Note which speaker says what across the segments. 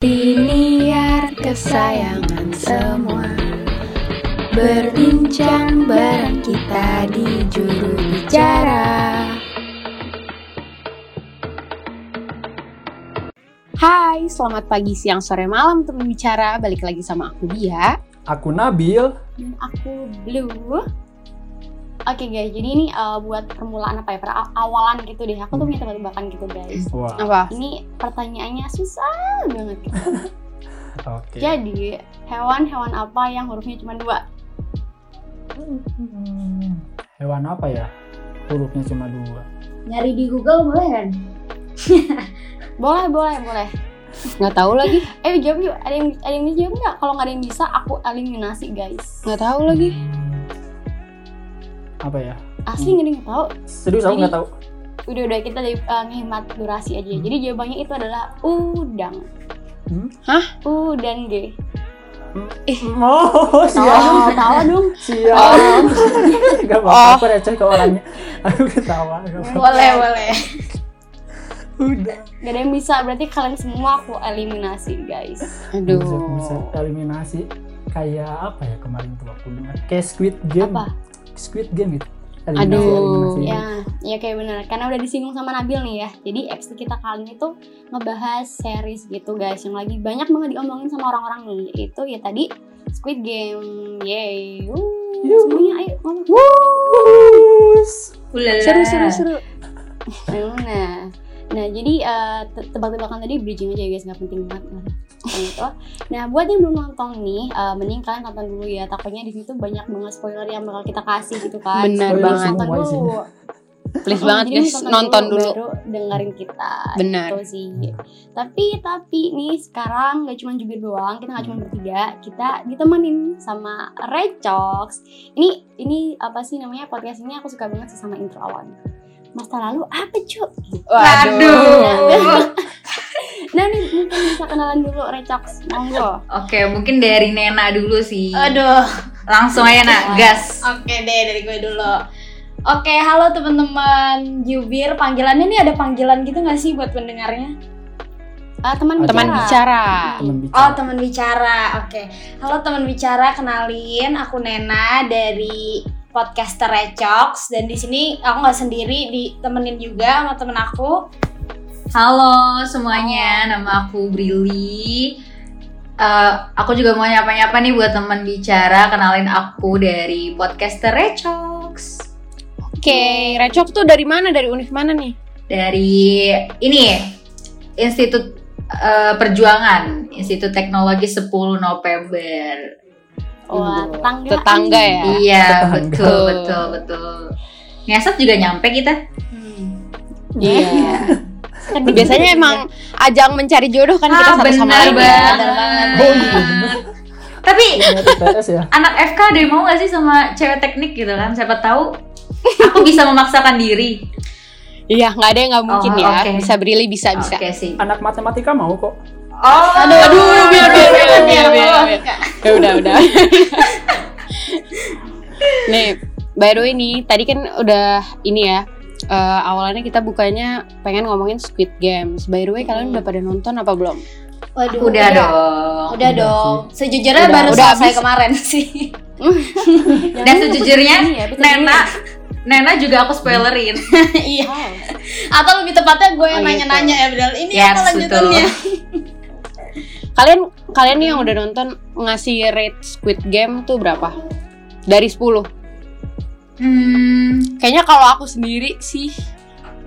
Speaker 1: Siniar kesayangan semua. Berbincang bareng kita di juru bicara. Hai, selamat pagi, siang, sore, malam teman bicara Balik lagi sama aku Dia.
Speaker 2: Aku Nabil.
Speaker 1: Dan aku Blue Oke guys, jadi ini uh, buat permulaan apa ya, per awalan gitu deh Aku tuh punya tebak-tebakan gitu guys
Speaker 2: Wah,
Speaker 1: Apa? Ini pertanyaannya susah banget
Speaker 2: oke.
Speaker 1: Jadi, hewan-hewan apa yang hurufnya cuma dua?
Speaker 2: Hmm, Hewan apa ya? Hurufnya cuma dua.
Speaker 3: Nyari di Google boleh kan?
Speaker 1: Boleh, boleh, boleh. Nggak tahu lagi. Eh, jawab yuk. Ada yang ada yang bisa jawab nggak? Kalau nggak ada yang bisa, aku eliminasi guys. Nggak tahu lagi.
Speaker 2: Hmm, apa ya?
Speaker 1: Asli nggak tahu.
Speaker 2: Serius aku nggak tahu.
Speaker 1: Udah, udah kita dari uh, ngehemat durasi aja.
Speaker 2: Hmm.
Speaker 1: Jadi jawabannya itu adalah udang.
Speaker 2: Hmm?
Speaker 1: U dan G.
Speaker 2: Oh,
Speaker 1: Tahu,
Speaker 2: siap.
Speaker 1: tahu dong.
Speaker 2: Siap. Gak apa-apa, aku receh ke orangnya. Aku ketawa.
Speaker 3: Boleh, boleh.
Speaker 2: Udah.
Speaker 1: Gak ada yang bisa. Berarti kalian semua aku eliminasi guys.
Speaker 2: Bisa, bisa eliminasi kayak apa ya kemarin tuh aku dengar kayak Squid Game.
Speaker 1: Apa?
Speaker 2: Squid Game itu.
Speaker 1: Aduh,
Speaker 2: eliminasi.
Speaker 1: ya, ya kayak bener. Karena udah disinggung sama Nabil nih ya. Jadi episode kita kali ini tuh ngebahas series gitu guys, yang lagi banyak banget diomongin sama orang-orang nih. Itu ya tadi Squid Game, yay,
Speaker 2: Yuh.
Speaker 1: semuanya ayo ngomong. Seru, seru, seru. Nah, nah jadi eh, te- tebak-tebakan tadi bridging aja ya guys, nggak penting banget. Nah, gitu. Nah, buat yang belum nonton nih, eh, mending kalian tonton dulu ya. Takutnya di situ banyak banget spoiler yang bakal kita kasih gitu kan.
Speaker 4: Bener
Speaker 2: Spoiler
Speaker 4: banget.
Speaker 1: Nonton dulu.
Speaker 4: Please
Speaker 1: Oh,
Speaker 4: banget
Speaker 1: jadi
Speaker 4: guys, nonton dulu.
Speaker 1: baru dengerin kita
Speaker 4: Benar.
Speaker 1: gitu sih tapi tapi nih sekarang gak cuma jubir doang kita gak cuma bertiga kita ditemenin sama Recox ini ini apa sih namanya podcast ini aku suka banget sih sama intro awalnya masa lalu apa cuk
Speaker 3: Waduh.
Speaker 1: nah nih mungkin bisa kenalan dulu Recox monggo
Speaker 5: Oke, mungkin dari Nena dulu sih.
Speaker 3: Aduh.
Speaker 5: Langsung aja, Nak. Gas.
Speaker 3: Oke deh dari gue dulu. Oke, halo teman-teman Jubir. Panggilannya nih ada panggilan gitu gak sih buat pendengarnya?
Speaker 1: Ah, teman
Speaker 2: Ada.
Speaker 4: Teman bicara.
Speaker 2: Teman
Speaker 3: Oh,
Speaker 2: bicara.
Speaker 3: teman bicara. Oke. Halo teman bicara, kenalin aku Nena dari podcaster Recox dan di sini aku nggak sendiri, ditemenin juga sama temen aku.
Speaker 5: Halo semuanya, nama aku Brili. Eh, aku juga mau nyapa-nyapa nih buat teman bicara, kenalin aku dari podcaster Recox.
Speaker 4: Oke, Recok tuh dari mana? Dari univ mana nih?
Speaker 5: Dari ini Institut eh, Perjuangan, Institut Teknologi 10 November.
Speaker 1: Wah
Speaker 4: Aduh,
Speaker 1: tetangga
Speaker 4: tetangga ya.
Speaker 5: Iya,
Speaker 2: Tetangga.
Speaker 5: betul, betul, betul. Ngesot juga nyampe kita.
Speaker 4: Iya.
Speaker 1: Kan
Speaker 4: Biasanya emang ajang mencari jodoh kan kita
Speaker 5: Ah,
Speaker 4: satu sama
Speaker 5: bener
Speaker 4: lain.
Speaker 5: banget.
Speaker 4: ya.
Speaker 2: Oh iya bener.
Speaker 5: Tapi
Speaker 2: ya.
Speaker 5: anak FK ada yang mau gak sih sama cewek teknik gitu kan? Siapa tahu aku bisa memaksakan diri.
Speaker 4: Iya, nggak ada yang nggak mungkin
Speaker 5: Oh,
Speaker 4: ya. Bisa Brili, bisa, bisa.
Speaker 5: Sih.
Speaker 2: Anak matematika mau kok.
Speaker 5: Oh,
Speaker 4: Aduh, aduh, biar, biar, biar, biar, biar, biar. Ya udah, udah. nih, by the way nih, tadi kan udah ini ya. eh, awalannya kita bukanya pengen ngomongin Squid Games. By the way, kalian udah pada nonton apa belum?
Speaker 3: Waduh,
Speaker 5: udah
Speaker 3: iya.
Speaker 5: dong.
Speaker 3: Udah
Speaker 2: Udah
Speaker 3: dong. Sejujurnya
Speaker 2: Udah.
Speaker 3: baru
Speaker 4: Udah
Speaker 3: selesai
Speaker 4: habis.
Speaker 3: kemarin sih.
Speaker 5: Dan sejujurnya,
Speaker 1: ya,
Speaker 5: Nena, Nena juga aku spoilerin.
Speaker 3: iya.
Speaker 1: Wow.
Speaker 3: Atau lebih tepatnya gue yang
Speaker 4: Oh, gitu.
Speaker 3: nanya-nanya ya, Bel. Ini
Speaker 5: Yes,
Speaker 3: apa lanjutannya?
Speaker 4: Kalian kalian nih yang udah nonton ngasih rate Squid Game tuh berapa? Dari 10.
Speaker 5: Hmm,
Speaker 4: Kayaknya kalau aku sendiri sih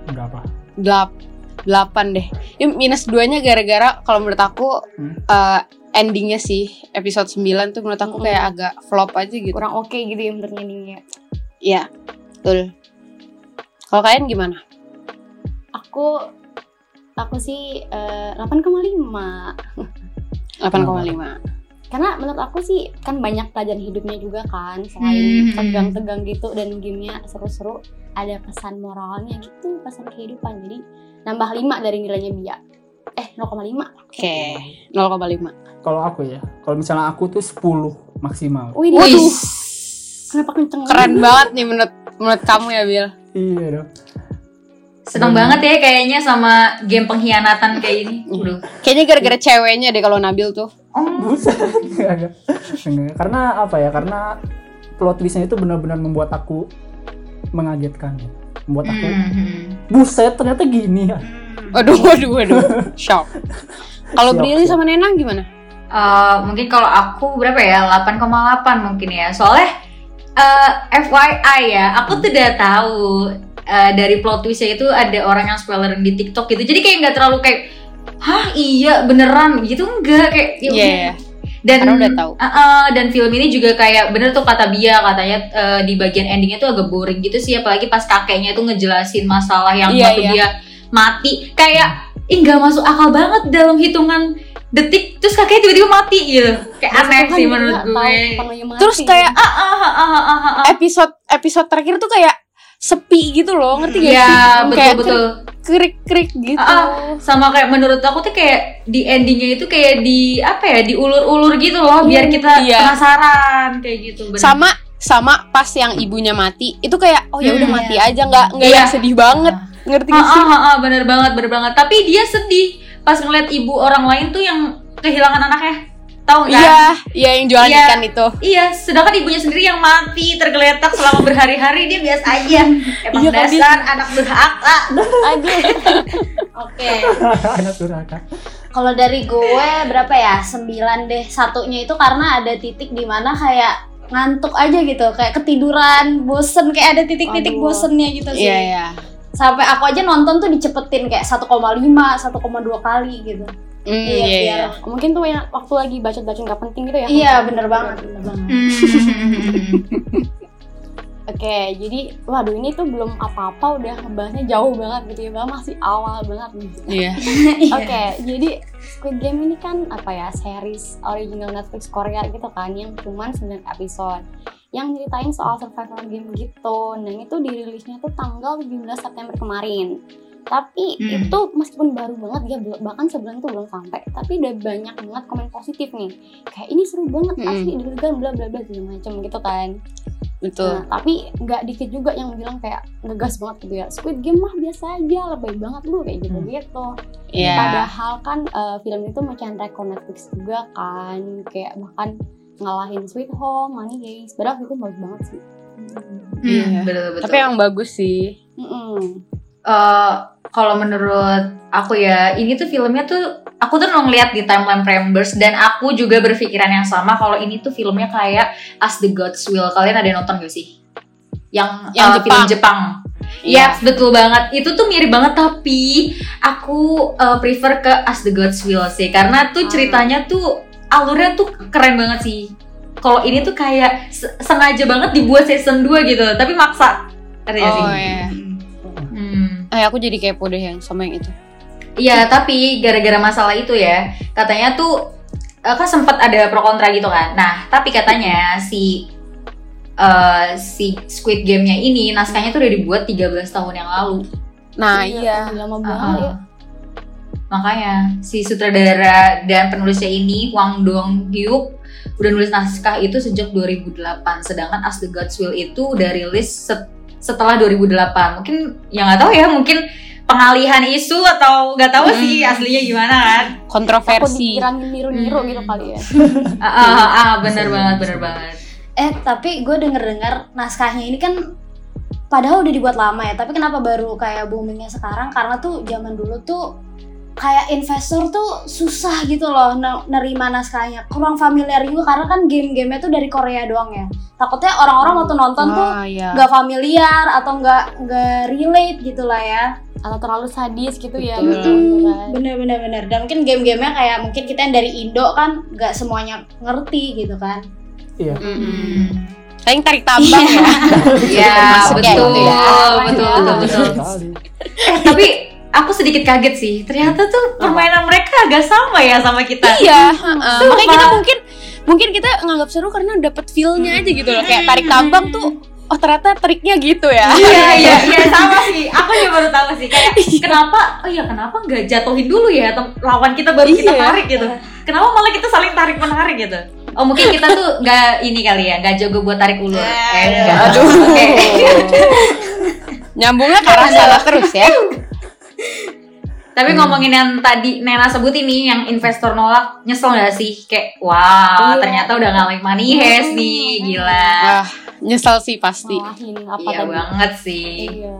Speaker 2: Enggak apa.
Speaker 4: 8 8 deh. Ya, minus 2-nya gara-gara kalau menurut aku
Speaker 2: Hmm.
Speaker 4: eh, endingnya sih episode 9 tuh menurut aku
Speaker 1: Mm-mm.
Speaker 4: kayak agak flop aja gitu.
Speaker 1: kurang oke gitu ya menurut endingnya
Speaker 4: Iya, betul. Kalau kalian gimana?
Speaker 1: aku aku sih eh, 8,5
Speaker 4: 8,5.
Speaker 1: karena menurut aku sih kan banyak pelajaran hidupnya juga kan selain
Speaker 5: Hmm.
Speaker 1: tegang-tegang gitu dan gamenya seru-seru ada pesan moralnya gitu pesan kehidupan jadi nambah 5 dari nilainya Bia eh 0,5
Speaker 4: Oke, 0,5.
Speaker 2: Kalau aku ya, kalau misalnya aku tuh 10 maksimal.
Speaker 1: Wih,
Speaker 4: Waduh,
Speaker 1: kenapa kenceng
Speaker 4: keren banget nih menurut menurut kamu ya, Bil.
Speaker 2: Iya dong.
Speaker 5: Seneng
Speaker 2: Hmm.
Speaker 5: banget ya kayaknya sama game pengkhianatan kayak ini. Udah.
Speaker 4: Kayaknya gara-gara ceweknya deh kalau Nabil tuh.
Speaker 5: Oh.
Speaker 2: Buset. Karena apa ya? Karena plot twistnya itu benar-benar membuat aku mengagetkan. Membuat aku
Speaker 5: Mhm.
Speaker 2: buset ternyata gini ya.
Speaker 4: Waduh, waduh, waduh. Shock. Kalau Brili sama Nena gimana?
Speaker 5: Eh, mungkin kalau aku berapa ya 8,8 mungkin ya soalnya eh, FYI ya aku udah tahu eh, dari plot twistnya itu ada orang yang spoilerin di TikTok gitu jadi kayak nggak terlalu kayak hah iya beneran gitu enggak kayak ya
Speaker 4: Iya,
Speaker 5: udah.
Speaker 4: iya.
Speaker 5: dan
Speaker 4: Karena udah tahu.
Speaker 5: Uh, uh, dan film ini juga kayak bener tuh kata Bia katanya uh, di bagian endingnya tuh agak boring gitu sih apalagi pas kakeknya tuh ngejelasin masalah yang
Speaker 4: Iya,
Speaker 5: waktu
Speaker 4: iya.
Speaker 5: dia mati kayak nggak masuk akal banget dalam hitungan detik terus kakeknya tiba-tiba mati gitu kayak aneh sih menurut gue.
Speaker 4: Terus kayak
Speaker 5: ah ah ah ah ah ah, ah.
Speaker 4: episode episode terakhir tuh kayak sepi gitu loh, ngerti gak
Speaker 5: Iya
Speaker 4: sih?
Speaker 5: betul
Speaker 4: Kayak
Speaker 5: betul
Speaker 4: Krik-krik gitu.
Speaker 5: Ah, sama kayak menurut aku tuh kayak di endingnya itu kayak di apa ya diulur-ulur gitu loh biar kita
Speaker 4: Iya.
Speaker 5: penasaran kayak gitu bener.
Speaker 4: Sama sama pas yang ibunya mati itu kayak oh ya udah
Speaker 5: Hmm,
Speaker 4: mati aja nggak nggak
Speaker 5: Iya.
Speaker 4: yang sedih banget ngerti
Speaker 5: Ah,
Speaker 4: gak sih?
Speaker 5: ah, ah, ah, bener banget, bener banget. Tapi dia sedih pas ngeliat ibu orang lain tuh yang kehilangan anaknya. Tahu nggak?
Speaker 4: Iya, iya yang jualan
Speaker 5: Iya.
Speaker 4: ikan itu.
Speaker 5: Iya, sedangkan ibunya sendiri yang mati tergeletak selama berhari-hari dia biasa aja. Emang
Speaker 4: Iya, kan,
Speaker 5: dasar anak durhaka.
Speaker 1: aduh.
Speaker 3: Oke.
Speaker 2: Anak durhaka.
Speaker 3: Kalau dari gue berapa ya? 9 deh. Satunya itu karena ada titik di mana kayak ngantuk aja gitu, kayak ketiduran, bosen kayak ada titik-titik bosennya gitu sih.
Speaker 4: Iya, iya.
Speaker 3: Sampai aku aja nonton tuh dicepetin kayak 1,5, 1,2 kali gitu.
Speaker 4: Hmm,
Speaker 3: Iya,
Speaker 4: iya,
Speaker 3: biar
Speaker 4: iya.
Speaker 1: Mungkin tuh yang waktu lagi bacot-bacot nggak penting gitu ya.
Speaker 3: Iya, bener banget, bener banget.
Speaker 5: Hmm.
Speaker 1: Oke, jadi waduh ini tuh belum apa-apa udah ngebahasnya jauh banget gitu ya, masih awal banget nih.
Speaker 4: Iya.
Speaker 1: Oke, jadi Squid Game ini kan apa ya, series original Netflix Korea gitu kan yang cuman 9 episode yang nyeritain soal survival game gitu. Dan itu dirilisnya tuh tanggal 17 September kemarin. Tapi
Speaker 5: Hmm.
Speaker 1: itu meskipun baru banget ya bahkan sebulan tuh belum sampai, tapi udah banyak banget komen positif nih. Kayak ini seru banget
Speaker 4: Hmm.
Speaker 1: pasti deg-degan bla bla bla segala macam gitu kan.
Speaker 4: Betul.
Speaker 1: Nah, tapi nggak dikit juga yang bilang kayak ngegas banget gitu ya. Squid Game mah biasa aja, lebay banget lu kayak gitu gitu.
Speaker 4: Iya.
Speaker 1: Padahal kan eh, film itu macan rekor Netflix juga kan, kayak bahkan ngalahin Sweet Home, Money Heist. Padahal itu bagus banget sih.
Speaker 4: Iya.
Speaker 5: Hmm, betul betul.
Speaker 4: Tapi emang bagus sih.
Speaker 1: Mm-mm.
Speaker 5: Eh, kalau menurut aku ya ini tuh filmnya tuh aku tuh ngeliat di timeline Prambors dan aku juga berpikiran yang sama kalau ini tuh filmnya kayak As the Gods Will kalian ada yang nonton gak sih yang,
Speaker 4: Yang
Speaker 5: eh, film
Speaker 4: Jepang.
Speaker 5: Jepang
Speaker 4: Iya.
Speaker 5: Iya betul banget itu tuh mirip banget tapi aku eh, prefer ke As the Gods Will sih karena tuh
Speaker 1: Ah.
Speaker 5: ceritanya tuh alurnya tuh keren banget sih kalau ini tuh kayak se- sengaja banget dibuat season 2 gitu tapi maksa Ngerti gak sih?
Speaker 4: Oh iya. Eh aku jadi kepo deh yang sama yang itu.
Speaker 5: Iya, tapi gara-gara masalah itu ya, katanya tuh eh, kan sempat ada pro kontra gitu kan. Nah, tapi katanya si eh, si Squid Game-nya ini naskahnya tuh udah dibuat 13 tahun yang lalu.
Speaker 4: Nah, iya.
Speaker 1: udah lama
Speaker 5: Uh-uh.
Speaker 1: banget ya.
Speaker 5: Makanya si sutradara dan penulisnya ini Wang Dong Hyuk udah nulis naskah itu sejak 2008, sedangkan As the Gods Will itu udah rilis set- setelah 2008. Mungkin ya nggak tahu ya, mungkin pengalihan isu atau nggak tahu sih
Speaker 4: Hmm.
Speaker 5: aslinya gimana kan.
Speaker 4: Kontroversi.
Speaker 1: dikira niru-niru
Speaker 5: Hmm.
Speaker 1: gitu kali ya.
Speaker 5: Ah, ah, ah, ah, bener banget, bener banget.
Speaker 3: Eh, tapi gue denger-dengar naskahnya ini kan padahal udah dibuat lama ya, tapi kenapa baru kayak boomingnya sekarang? Karena tuh zaman dulu tuh kayak investor tuh susah gitu loh ne- nerima naskahnya. Kurang familiar juga karena kan game-gamenya tuh dari Korea doang ya. Takutnya orang-orang waktu nonton tuh
Speaker 4: Ah, iya.
Speaker 3: nggak familiar atau nggak nggak relate gitu lah ya.
Speaker 1: Atau terlalu sadis gitu ya.
Speaker 4: Betul.
Speaker 1: gitu kan.
Speaker 3: Bener bener bener. Dan mungkin game-gamenya kayak mungkin kita yang dari Indo kan nggak semuanya ngerti gitu kan.
Speaker 2: Iya.
Speaker 4: Mm-mm. Paling tarik tambang ya.
Speaker 5: Ya,
Speaker 4: Masuk ya
Speaker 5: betul,
Speaker 4: ya.
Speaker 5: betul, betul, betul. Eh, tapi aku sedikit kaget sih. Ternyata tuh permainan mereka agak sama ya sama kita.
Speaker 4: iya. heeh. makanya kita mungkin mungkin kita nganggap seru karena dapet feel-nya aja gitu loh. Kayak tarik tambang tuh oh ternyata triknya gitu ya.
Speaker 5: Iya, iya, iya sama sih. Aku juga baru tahu sih kayak kenapa? Oh iya, kenapa nggak jatuhin dulu ya lawan kita baru kita
Speaker 4: Iya.
Speaker 5: tarik gitu. Kenapa malah kita saling tarik menarik gitu? Oh mungkin kita tuh nggak ini kali ya, nggak jago buat tarik ulur. Eh, enggak.
Speaker 4: Aduh.
Speaker 5: Oke.
Speaker 4: Nyambungnya arah salah terus ya.
Speaker 5: Tapi ngomongin yang tadi Nena sebut ini yang investor nolak, nyesel gak sih? Kayak wow,
Speaker 1: Iya.
Speaker 5: ternyata udah ngalahin money heist
Speaker 1: Hmm,
Speaker 5: nih, gila.
Speaker 4: Wah, nyesel sih pasti.
Speaker 1: Apa
Speaker 5: Iya
Speaker 1: tadi?
Speaker 5: banget sih.
Speaker 1: Iya.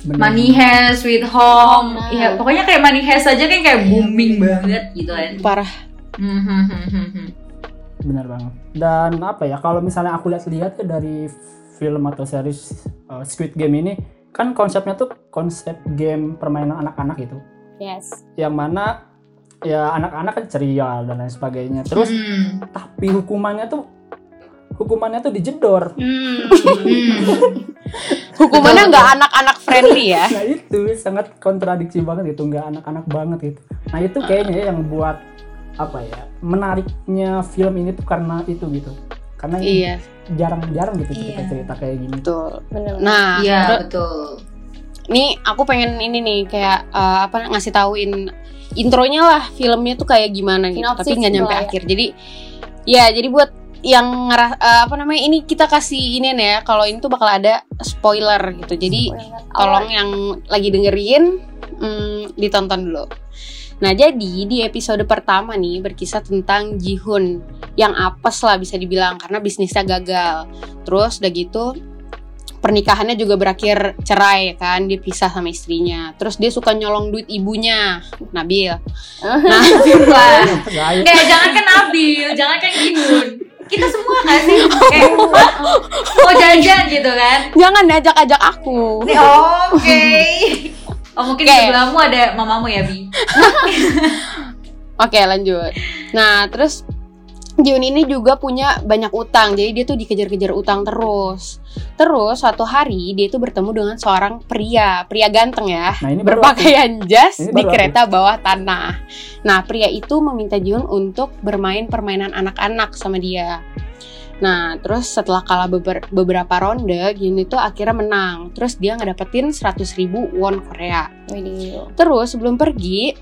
Speaker 2: Bener.
Speaker 5: Money heist, sweet home,
Speaker 1: Nah.
Speaker 5: Iya, pokoknya kayak money heist aja kan kayak booming banget gitu kan.
Speaker 4: Parah.
Speaker 5: Hmm, hmm, hmm, hmm, hmm.
Speaker 2: benar banget dan apa ya kalau misalnya aku lihat-lihat ya dari film atau series uh, Squid Game ini kan konsepnya tuh konsep game permainan anak-anak gitu
Speaker 1: Yes.
Speaker 2: yang mana ya anak-anak kan ceria dan lain sebagainya terus
Speaker 5: Hmm.
Speaker 2: tapi hukumannya tuh hukumannya tuh dijedor
Speaker 1: Hmm.
Speaker 4: Hukumannya nggak anak-anak friendly ya.
Speaker 2: nah itu sangat kontradiksi banget gitu nggak anak-anak banget gitu nah itu kayaknya ya yang buat apa ya menariknya film ini tuh karena itu gitu karena ini
Speaker 4: Iya,
Speaker 2: jarang-jarang gitu
Speaker 3: Iya.
Speaker 2: cerita-cerita kayak gini
Speaker 4: betul.
Speaker 1: Bener.
Speaker 4: Nah,
Speaker 5: Iya, betul.
Speaker 4: nih aku pengen ini nih kayak eh, apa ngasih tauin intronya lah filmnya tuh kayak gimana gitu
Speaker 1: Sinopsis
Speaker 4: tapi nggak nyampe
Speaker 1: lah ya.
Speaker 4: akhir jadi ya jadi buat yang ngeras eh, apa namanya ini kita kasih ini nih ya kalau ini tuh bakal ada spoiler gitu jadi tolong yang lagi dengerin hmm, ditonton dulu. Nah jadi di episode pertama nih berkisah tentang Jihun yang apes lah bisa dibilang karena bisnisnya gagal. Terus udah gitu pernikahannya juga berakhir cerai kan dia pisah sama istrinya. Terus dia suka nyolong duit ibunya Nabil. Nah.
Speaker 2: Gaya.
Speaker 5: Nggak, jangan kan Nabil, jangan kan Gihun. Kita semua gak sih? Eh, mau jajan gitu kan?
Speaker 4: jangan ajak-ajak aku.
Speaker 5: Nih, Oke. Oh mungkin
Speaker 4: Oke.
Speaker 5: sebelahmu ada mamamu ya Bi?
Speaker 4: Oke lanjut. Nah terus Jiun ini juga punya banyak utang, jadi dia tuh dikejar-kejar utang terus. Terus suatu hari dia tuh bertemu dengan seorang pria, pria ganteng ya,
Speaker 2: Nah ini aku.
Speaker 4: berpakaian jas
Speaker 2: Ini
Speaker 4: di
Speaker 2: baru aku.
Speaker 4: kereta bawah tanah. Nah pria itu meminta Jiun untuk bermain permainan anak-anak sama dia. Nah terus setelah kalah beber- beberapa ronde, Jiun itu akhirnya menang. Terus dia ngedapetin 100.000 ribu won Korea.
Speaker 1: Widih.
Speaker 4: Terus sebelum pergi,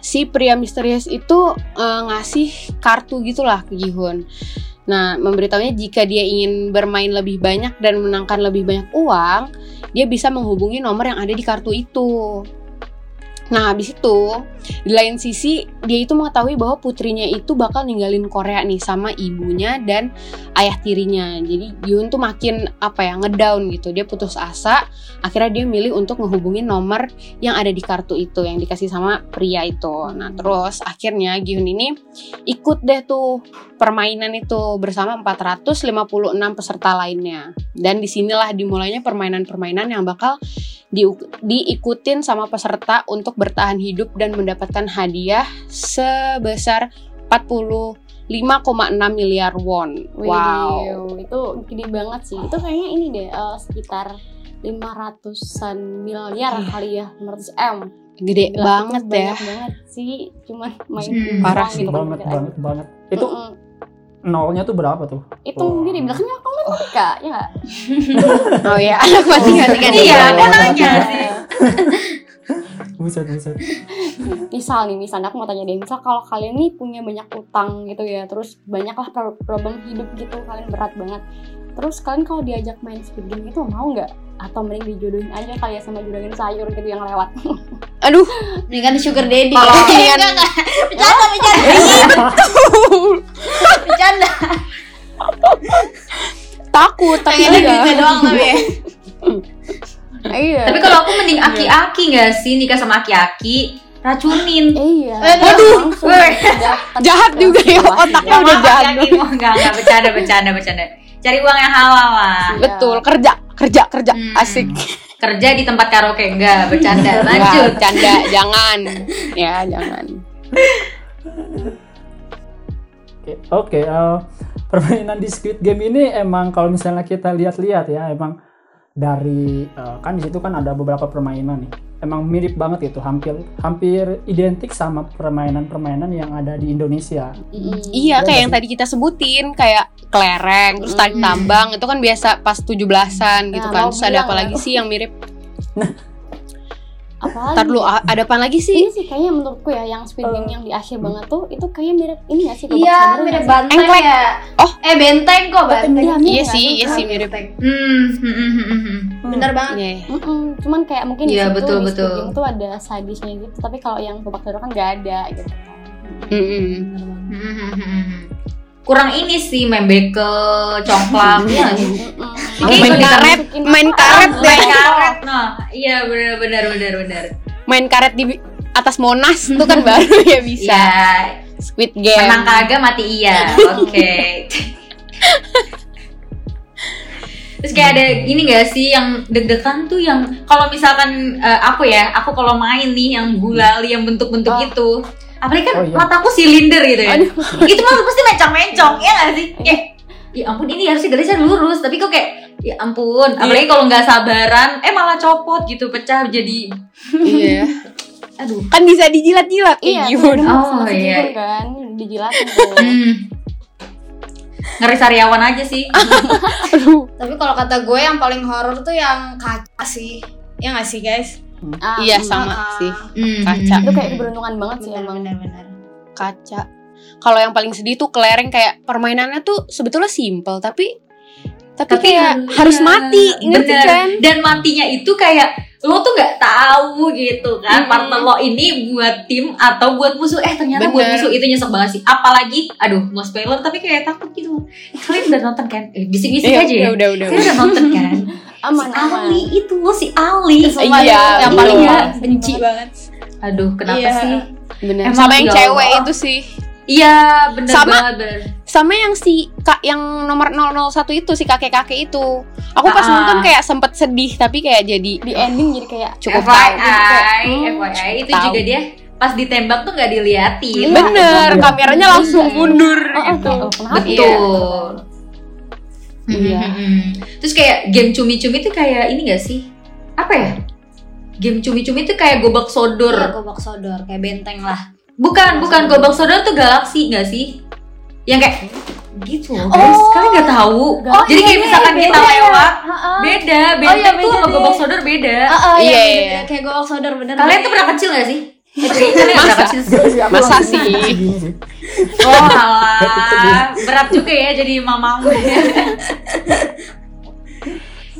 Speaker 4: si pria misterius itu eh, ngasih kartu gitulah ke Jihun. Nah, memberitahunya jika dia ingin bermain lebih banyak dan menangkan lebih banyak uang, dia bisa menghubungi nomor yang ada di kartu itu. Nah, habis itu, di lain sisi, dia itu mengetahui bahwa putrinya itu bakal ninggalin Korea nih sama ibunya dan ayah tirinya. Jadi, Jihun tuh makin apa ya, ngedown gitu. Dia putus asa, akhirnya dia milih untuk menghubungi nomor yang ada di kartu itu yang dikasih sama pria itu. Nah, terus akhirnya Gihun ini ikut deh tuh permainan itu bersama 456 peserta lainnya. Dan di sinilah dimulainya permainan-permainan yang bakal di- diikutin sama peserta untuk bertahan hidup dan mendapatkan hadiah sebesar 45,6 miliar won. Wow.
Speaker 1: Widih, itu gede banget sih. Itu kayaknya ini deh eh, sekitar 500-an miliar kali ya, 500 M.
Speaker 4: Gede
Speaker 1: Gila,
Speaker 4: banget ya.
Speaker 1: banyak banget sih, cuman main
Speaker 5: Hmm,
Speaker 4: parah
Speaker 1: doang
Speaker 4: sih,
Speaker 1: gitu kan
Speaker 2: banget
Speaker 1: pikiran.
Speaker 2: banget banget itu
Speaker 1: Mm-mm.
Speaker 2: nolnya tuh berapa tuh
Speaker 1: Itu
Speaker 2: Wah.
Speaker 1: sendiri belakangnya aku matematika, ya nggak?
Speaker 4: Oh ya, anak matematika.
Speaker 5: Iya,
Speaker 2: Iya.
Speaker 5: nanya sih.
Speaker 2: buset buset
Speaker 1: misal nih misalnya aku mau tanya deh misal kalau kalian nih punya banyak utang gitu ya terus banyaklah pro- problem hidup gitu kalian berat banget terus kalian kalau diajak main speed game itu mau nggak atau mending dijodohin aja kali ya sama juragan sayur gitu yang lewat
Speaker 4: Aduh,
Speaker 3: Ini kan sugar daddy.
Speaker 4: Kalau
Speaker 3: ya.
Speaker 4: kalian-
Speaker 3: Enggak, enggak. Bercanda, bercanda. Bercanda.
Speaker 4: takut tapi
Speaker 3: gitu doang tapi ya.
Speaker 1: iya
Speaker 5: Tapi kalau aku mending aki-aki gak sih nikah sama aki-aki? Racunin.
Speaker 1: iya
Speaker 3: Aduh,
Speaker 5: weh.
Speaker 1: udah
Speaker 4: Jahat juga ya,
Speaker 1: kelas
Speaker 4: otaknya udah jahat
Speaker 5: mau enggak enggak bercanda bercanda bercanda. Cari uang yang halal lah.
Speaker 1: Iya.
Speaker 4: Betul, kerja, kerja, kerja.
Speaker 5: Hmm.
Speaker 4: Asik.
Speaker 5: Kerja di tempat karaoke enggak bercanda.
Speaker 4: Enggak,
Speaker 5: Lanjut.
Speaker 4: canda, jangan. Ya, jangan.
Speaker 2: Oke, oke. eh, permainan di Squid Game ini emang kalau misalnya kita lihat-lihat ya, emang dari eh, kan di situ kan ada beberapa permainan nih. Emang mirip banget itu, hampir hampir identik sama permainan-permainan yang ada di Indonesia.
Speaker 1: Mm-mm.
Speaker 4: Iya,
Speaker 2: Iya
Speaker 4: kayak yang
Speaker 2: sih?
Speaker 4: tadi kita sebutin, kayak kelereng, terus tarik
Speaker 1: Mm.
Speaker 4: tambang, itu kan biasa pas 17-an gitu
Speaker 1: Nah,
Speaker 4: kan.
Speaker 1: mau
Speaker 4: Terus ada apa lagi sih yang mirip?
Speaker 1: Apalagi
Speaker 4: Ntar dulu,
Speaker 1: ya?
Speaker 4: ada apa lagi sih?
Speaker 1: ini sih kayaknya menurutku ya yang speed game yang di akhir banget tuh itu kayaknya mirip ini gak sih
Speaker 3: Iya, mirip banteng
Speaker 4: Engklek.
Speaker 3: ya.
Speaker 4: Oh.
Speaker 3: eh benteng kok banteng.
Speaker 1: Iya, mirip
Speaker 4: Iya sih, iya sih mirip.
Speaker 5: Hmm, hmm, hmm, hmm, hmm.
Speaker 3: bener banget
Speaker 4: Iya.
Speaker 1: Mm-mm, cuman kayak mungkin
Speaker 5: Iya,
Speaker 1: di situ
Speaker 5: betul,
Speaker 1: di
Speaker 5: betul.
Speaker 1: Squid Game tuh ada sadisnya gitu tapi kalau yang babak kan nggak ada gitu kan
Speaker 4: Mm-mm.
Speaker 1: Bener banget.
Speaker 5: Kurang ini sih main bekel, congklak?
Speaker 1: Mm-mm.
Speaker 5: Oke,
Speaker 4: main karet, main karet
Speaker 5: Main karet, nah, iya benar benar benar benar.
Speaker 4: Main karet di atas Monas tuh kan baru ya bisa.
Speaker 5: Ya,
Speaker 4: Squid Game.
Speaker 5: menang kagak mati iya. Oke. Terus kayak ada ini gak sih yang deg-degan tuh yang kalau misalkan eh, aku ya, aku kalau main nih yang gulali yang bentuk-bentuk
Speaker 1: Oh.
Speaker 5: itu, apalagi kan
Speaker 2: Oh, iya.
Speaker 5: mataku silinder gitu ya. itu mah pasti mencong-mencong, ya gak sih? Kayak ya ampun ini harusnya garisnya lurus, tapi kok kayak ya ampun, apalagi kalau nggak sabaran, eh malah copot gitu, pecah jadi
Speaker 4: Iya.
Speaker 5: aduh.
Speaker 4: Kan bisa dijilat-jilat
Speaker 1: iya ada
Speaker 5: Oh, iya.
Speaker 1: Gihun kan dijilatin tuh
Speaker 5: Hmm. Ngeri sariawan aja sih.
Speaker 4: Aduh.
Speaker 3: tapi kalau kata gue yang paling horor tuh yang kaca sih ya nggak sih guys
Speaker 1: Ah,
Speaker 4: Iya
Speaker 1: mm.
Speaker 4: sama
Speaker 3: Ah,
Speaker 4: sih.
Speaker 5: Hmm.
Speaker 4: Kaca.
Speaker 1: itu kayak keberuntungan banget sih emang
Speaker 3: bener bener
Speaker 4: Kaca. Kalau yang paling sedih tuh kelereng kayak permainannya tuh sebetulnya simple tapi tapi,
Speaker 5: Tapi
Speaker 4: kayak
Speaker 5: iya,
Speaker 4: harus mati, ngerti
Speaker 5: bener.
Speaker 4: kan?
Speaker 5: Dan matinya itu kayak lo tuh nggak tahu gitu kan,
Speaker 4: Mm-mm.
Speaker 5: partner lo ini buat tim atau buat musuh. Eh ternyata buat
Speaker 4: Bener.
Speaker 5: musuh itu nyesek banget sih. Apalagi, aduh mau spoiler tapi kayak takut gitu. Kalian udah nonton kan? Eh bisik-bisik
Speaker 4: Iya,
Speaker 5: aja ya.
Speaker 4: udah udah udah.
Speaker 5: Kalian udah nonton kan?
Speaker 1: aman
Speaker 5: si
Speaker 1: aman
Speaker 5: Ali itu si Ali.
Speaker 3: Sumpah
Speaker 4: Iya,
Speaker 3: yang paling
Speaker 5: iya.
Speaker 3: benci banget
Speaker 5: Aduh kenapa
Speaker 3: Iya.
Speaker 5: sih?
Speaker 4: Bener.
Speaker 5: Emang
Speaker 4: Sama yang
Speaker 5: ya
Speaker 4: cewek itu sih.
Speaker 5: Iya bener
Speaker 4: Sama-
Speaker 5: banget bener.
Speaker 4: Sama yang si kak yang nomor 001 itu si kakek-kakek itu. Aku pas
Speaker 5: Ah.
Speaker 4: nonton kayak sempet sedih tapi kayak jadi
Speaker 1: di ending jadi kayak
Speaker 4: cukup
Speaker 5: FYI,
Speaker 4: tahu. kayak,
Speaker 1: hmm,
Speaker 5: FYI itu
Speaker 4: tahu.
Speaker 5: juga dia pas ditembak tuh nggak diliatin.
Speaker 1: Iya,
Speaker 4: Bener,
Speaker 1: bener.
Speaker 4: kameranya langsung
Speaker 1: Iya.
Speaker 4: mundur
Speaker 1: oh, oh,
Speaker 4: gitu.
Speaker 1: oh,
Speaker 5: Betul.
Speaker 1: Iya.
Speaker 5: Hmm. Terus kayak game cumi-cumi tuh kayak ini gak sih? Apa ya? Game cumi-cumi tuh kayak gobak sodor.
Speaker 3: Iya, gobak sodor kayak benteng lah
Speaker 5: Bukan, bukan gobak sodor tuh galaksi gak sih? Yang kayak gitu loh, guys.
Speaker 3: Oh.
Speaker 5: Kalian gak tahu.
Speaker 1: Oh,
Speaker 5: Jadi
Speaker 3: iya,
Speaker 5: kayak
Speaker 3: iya,
Speaker 5: misalkan
Speaker 3: beda
Speaker 5: kita
Speaker 3: ya.
Speaker 5: lewat,
Speaker 3: Heeh.
Speaker 5: beda.
Speaker 3: Oh,
Speaker 5: Benteng
Speaker 3: iya,
Speaker 5: tuh
Speaker 3: beda
Speaker 5: sama
Speaker 3: deh.
Speaker 5: gobak sodor beda.
Speaker 3: Ah, ah,
Speaker 4: Iya,
Speaker 3: iya,
Speaker 4: iya.
Speaker 3: beda. kayak gobak sodor bener
Speaker 5: Kalian tuh pernah kecil gak sih?
Speaker 4: Masa? Masa sih?
Speaker 2: sih.
Speaker 5: Oh alah, berat juga ya jadi mamamu.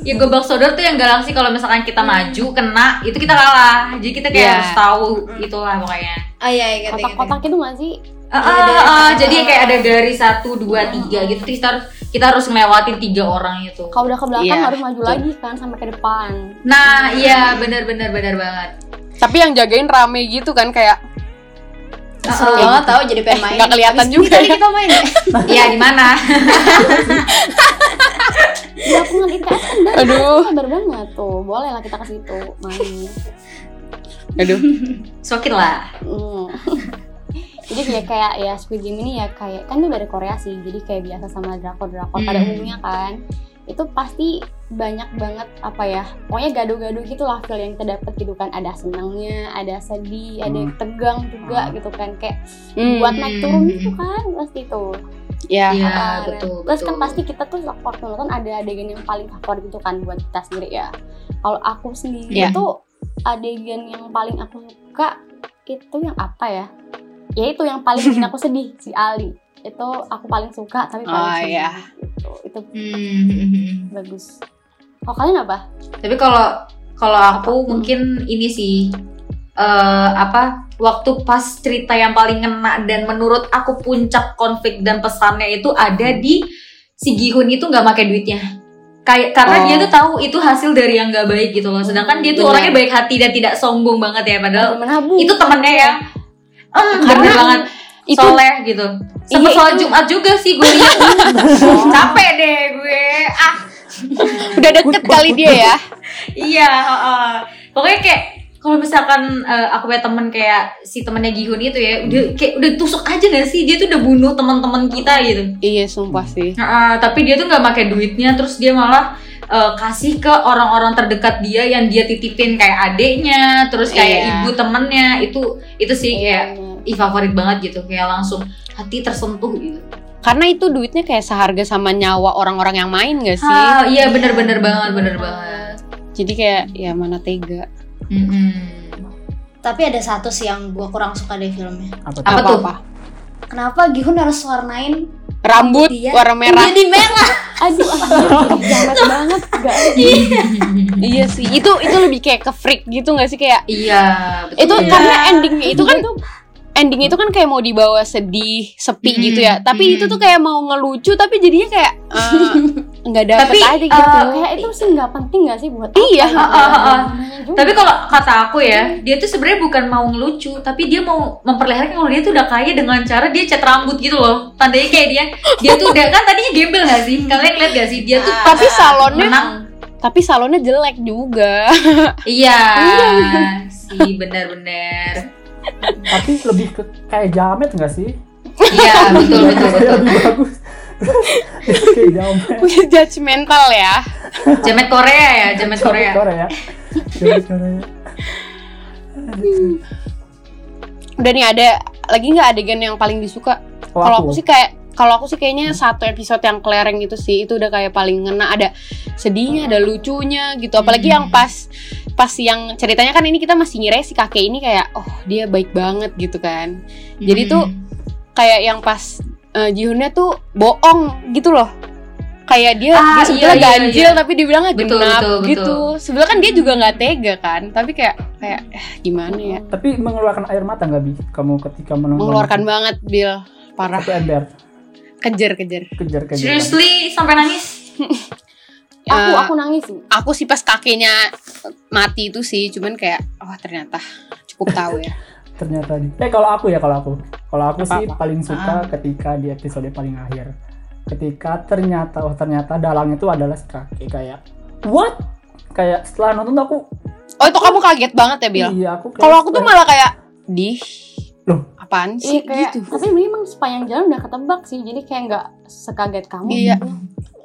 Speaker 5: ya gobak sodor tuh yang galaksi kalau misalkan kita maju kena itu kita kalah jadi kita kayak
Speaker 4: Iya.
Speaker 5: harus tahu itulah pokoknya
Speaker 3: ah iya iya
Speaker 1: kotak-kotak itu nggak sih
Speaker 5: Ah,
Speaker 3: Iya,
Speaker 5: ah,
Speaker 3: ada-
Speaker 5: ah,
Speaker 3: ada-
Speaker 5: jadi kayak ada garis satu dua tiga gitu. Terus kita harus kita harus ngelewatin tiga orang itu.
Speaker 1: Kalau udah ke belakang
Speaker 4: Iya,
Speaker 1: harus maju lagi kan sampai ke depan.
Speaker 5: Nah iya benar benar benar banget.
Speaker 4: Tapi yang jagain rame gitu kan kayak
Speaker 3: Seru
Speaker 5: ah.
Speaker 3: banget tau jadi pengen main
Speaker 4: Nggak kelihatan
Speaker 3: Abis
Speaker 4: juga
Speaker 3: ini
Speaker 4: ya.
Speaker 3: kita main ya?
Speaker 5: Iya di mana?
Speaker 1: Di lapangan ITS kan dan
Speaker 4: Aduh.
Speaker 1: sabar banget tuh. Boleh lah kita ke situ main.
Speaker 4: Aduh.
Speaker 5: sokin lah.
Speaker 1: Hmm. Jadi kayak kayak ya Squid Game ini ya kayak kan itu dari Korea sih jadi kayak biasa sama drakor drakor pada
Speaker 5: Hmm.
Speaker 1: umumnya kan itu pasti banyak banget apa ya pokoknya gaduh-gaduh gitu lah feel yang kita dapat gitu kan ada senangnya ada sedih ada yang tegang juga gitu kan kayak
Speaker 4: Hmm.
Speaker 1: buat naik turun gitu kan pasti tuh
Speaker 4: Ya.
Speaker 1: Ah,
Speaker 5: betul
Speaker 1: terus kan pasti kita tuh waktu nonton ada adegan yang paling favorit gitu kan buat kita sendiri ya kalau aku sendiri
Speaker 4: Iya.
Speaker 1: tuh adegan yang paling aku suka itu yang apa ya ya itu yang paling bikin aku sedih si Ali itu aku paling suka tapi paling
Speaker 4: Oh,
Speaker 1: sedih
Speaker 4: iya.
Speaker 1: gitu itu
Speaker 5: Hmm.
Speaker 1: bagus kalau kalian apa
Speaker 5: Tapi kalau kalau aku mungkin ini sih eh apa waktu pas cerita yang paling ngena dan menurut aku puncak konflik dan pesannya itu ada di si Gihun itu nggak pakai duitnya. Kayak karena
Speaker 4: Oh.
Speaker 5: dia tuh tahu itu hasil dari yang nggak baik gitu loh. Sedangkan dia tuh
Speaker 4: Bener.
Speaker 5: orangnya baik hati dan tidak sombong banget ya padahal
Speaker 1: menabung
Speaker 5: itu temennya yang em,
Speaker 1: Karena
Speaker 5: banget
Speaker 4: itu-
Speaker 5: soleh gitu. Sempet
Speaker 1: Iya,
Speaker 5: sholat Jumat juga sih gue lihat. Capek deh gue. Ah
Speaker 4: Udah deket kali dia ya.
Speaker 5: Iya, heeh. pokoknya kayak kalau misalkan eh, aku punya temen kayak si temennya Gihun itu ya, udah kayak udah tusuk aja gak sih? Dia tuh udah bunuh teman-teman kita gitu.
Speaker 4: Iya, sumpah sih.
Speaker 5: Heeh, tapi dia tuh nggak pakai duitnya, terus dia malah eh, kasih ke orang-orang terdekat dia yang dia titipin kayak adeknya, terus kayak
Speaker 4: Iya.
Speaker 5: ibu temennya. Itu itu sih kayak
Speaker 1: Iya,
Speaker 5: ih favorit banget gitu, kayak langsung hati tersentuh gitu.
Speaker 4: Karena itu duitnya kayak seharga sama nyawa orang-orang yang main gak sih?
Speaker 5: Ah, iya bener-bener banget, bener banget.
Speaker 4: Jadi kayak ya mana tega.
Speaker 5: Mm-mm.
Speaker 3: tapi ada satu sih yang gue kurang suka dari filmnya
Speaker 2: Apa tuh?
Speaker 5: Apa tuh?
Speaker 3: kenapa Gihun harus warnain
Speaker 4: rambut
Speaker 3: Dia
Speaker 4: warna merah
Speaker 3: jadi merah.
Speaker 1: Aduh, aduh, jamet banget gak
Speaker 4: iya sih itu itu lebih kayak ke freak gitu nggak sih kayak
Speaker 5: Iya, betul.
Speaker 4: itu
Speaker 5: Iya.
Speaker 4: karena endingnya itu kan ending itu kan kayak mau dibawa sedih sepi
Speaker 5: Mm,
Speaker 4: gitu ya tapi
Speaker 5: mm.
Speaker 4: itu tuh kayak mau ngelucu tapi jadinya kayak eh, nggak dapet
Speaker 5: Tapi,
Speaker 4: aja gitu
Speaker 5: eh,
Speaker 1: kayak itu sih nggak penting gak sih buat
Speaker 4: Iya,
Speaker 5: ah, ah.
Speaker 1: namanya juga.
Speaker 5: Tapi kalau kata aku ya, dia tuh sebenarnya bukan mau ngelucu, tapi dia mau memperlihatkan kalau dia tuh udah kaya dengan cara dia cat rambut gitu loh. Tandanya kayak dia, dia tuh udah kan tadinya gembel gak sih? Kalian lihat gak sih? Dia tuh
Speaker 4: tapi salonnya
Speaker 5: menang.
Speaker 4: tapi salonnya jelek juga
Speaker 5: Iya, sih benar-benar.
Speaker 2: Tapi lebih ke kayak jamet nggak sih?
Speaker 5: Iya, betul betul betul.
Speaker 2: lebih bagus. kayak jamet.
Speaker 4: punya judgmental ya
Speaker 5: Jamet Korea ya, jamet Korea.
Speaker 2: Korea. Jamet Korea.
Speaker 4: udah nih ada lagi nggak adegan yang paling disuka
Speaker 2: Oh,
Speaker 4: kalau aku sih kayak kalau aku sih kayaknya satu episode yang kelereng itu sih itu udah kayak paling ngena ada sedihnya ada lucunya gitu apalagi
Speaker 5: Hmm.
Speaker 4: yang pas pas yang ceritanya kan ini kita masih ngira si kakek ini kayak oh dia baik banget gitu kan Jadi tuh
Speaker 5: Hmm.
Speaker 4: kayak yang pas uh, Jihunnya tuh bohong gitu loh kayak dia
Speaker 5: Ah,
Speaker 4: dia sebetulnya
Speaker 5: iya, iya,
Speaker 4: ganjil
Speaker 5: iya.
Speaker 4: tapi dibilangnya
Speaker 5: Betul,
Speaker 4: genap
Speaker 5: betul, betul.
Speaker 4: gitu sebenarnya kan dia juga nggak tega kan tapi kayak kayak eh, gimana ya
Speaker 2: Tapi mengeluarkan air mata nggak bi? Kamu ketika menonton
Speaker 4: mengeluarkan banget Bill parah
Speaker 2: satu ember
Speaker 4: kejar kejar
Speaker 2: kejar kejar.
Speaker 5: Seriously sampai nangis?
Speaker 1: aku
Speaker 4: Eh,
Speaker 1: aku nangis sih
Speaker 4: aku sih pas kakeknya mati itu sih cuman kayak oh ternyata cukup tahu ya
Speaker 2: Ternyata di. Eh kalau aku ya kalau aku, kalau aku sih
Speaker 4: Apa-apa.
Speaker 2: paling suka ketika di episode paling akhir. Ketika ternyata oh ternyata dalangnya itu adalah si kakek kayak what? Kayak setelah nonton aku
Speaker 4: oh itu kamu kaget banget ya Bill
Speaker 2: iya aku
Speaker 4: kalau aku tuh malah kayak di
Speaker 2: Loh.
Speaker 4: Apaan
Speaker 1: Iya
Speaker 4: sih
Speaker 1: kayak,
Speaker 4: gitu
Speaker 1: tapi memang sepanjang jalan udah ketebak sih, jadi kayak nggak sekaget kamu.
Speaker 4: Iya.
Speaker 1: gitu.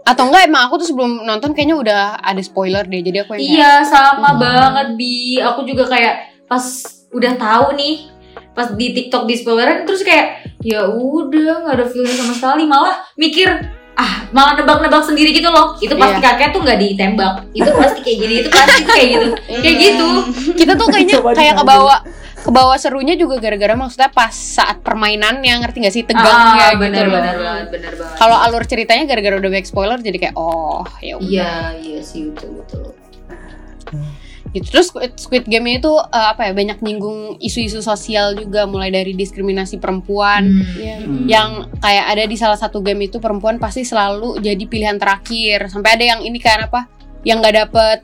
Speaker 4: atau enggak emang aku tuh sebelum nonton kayaknya udah ada spoiler deh jadi aku yang kayak,
Speaker 5: Iya, sama
Speaker 4: Hmm.
Speaker 5: banget Bi. Aku juga kayak pas udah tahu nih, pas di TikTok di spoileran terus kayak ya udah nggak ada feeling sama sekali, malah mikir ah malah nebak-nebak sendiri gitu loh. Itu pasti
Speaker 4: Iya.
Speaker 5: kakek tuh nggak ditembak. Itu pasti kayak gini, itu pasti kayak gitu. kayak
Speaker 1: Iya.
Speaker 5: gitu.
Speaker 4: kita tuh kayaknya kayak kebawa kebawa serunya juga gara-gara maksudnya pas saat permainannya ngerti gak sih
Speaker 5: ah,
Speaker 4: tegangnya gitu
Speaker 5: bener,
Speaker 4: loh
Speaker 5: bener banget, bener banget.
Speaker 4: kalau alur ceritanya gara-gara udah banyak spoiler jadi kayak oh ya udah
Speaker 5: Iya, iya sih betul betul.
Speaker 4: Gitu terus Squid, Squid Game ini tuh eh, apa ya banyak nyinggung isu-isu sosial juga mulai dari diskriminasi perempuan
Speaker 5: Hmm.
Speaker 1: Iya.
Speaker 2: Hmm.
Speaker 4: yang kayak ada di salah satu game itu perempuan pasti selalu jadi pilihan terakhir sampai ada yang ini kan apa yang nggak dapet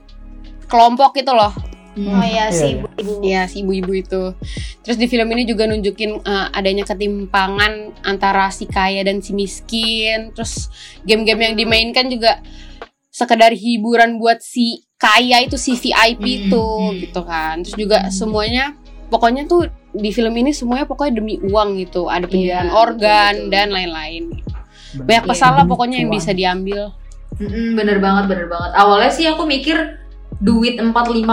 Speaker 4: kelompok gitu loh
Speaker 3: Oh iya
Speaker 2: Iya,
Speaker 3: sih
Speaker 2: iya.
Speaker 3: ibu-ibu.
Speaker 4: ya si ibu-ibu itu terus di film ini juga nunjukin eh, adanya ketimpangan antara si kaya dan si miskin terus game-game yang dimainkan juga sekedar hiburan buat si kaya itu si VIP
Speaker 5: Hmm,
Speaker 4: itu
Speaker 5: hmm.
Speaker 4: gitu kan terus juga
Speaker 5: Hmm.
Speaker 4: semuanya pokoknya tuh di film ini semuanya pokoknya demi uang gitu ada penjualan
Speaker 5: Iya,
Speaker 4: organ
Speaker 5: betul, betul.
Speaker 4: dan lain-lain banyak
Speaker 5: Iya,
Speaker 4: pasal lah
Speaker 2: demi
Speaker 4: pokoknya yang
Speaker 2: cuan.
Speaker 4: bisa diambil
Speaker 5: Mm-mm, bener banget, bener banget. Awalnya sih aku mikir duit 45,6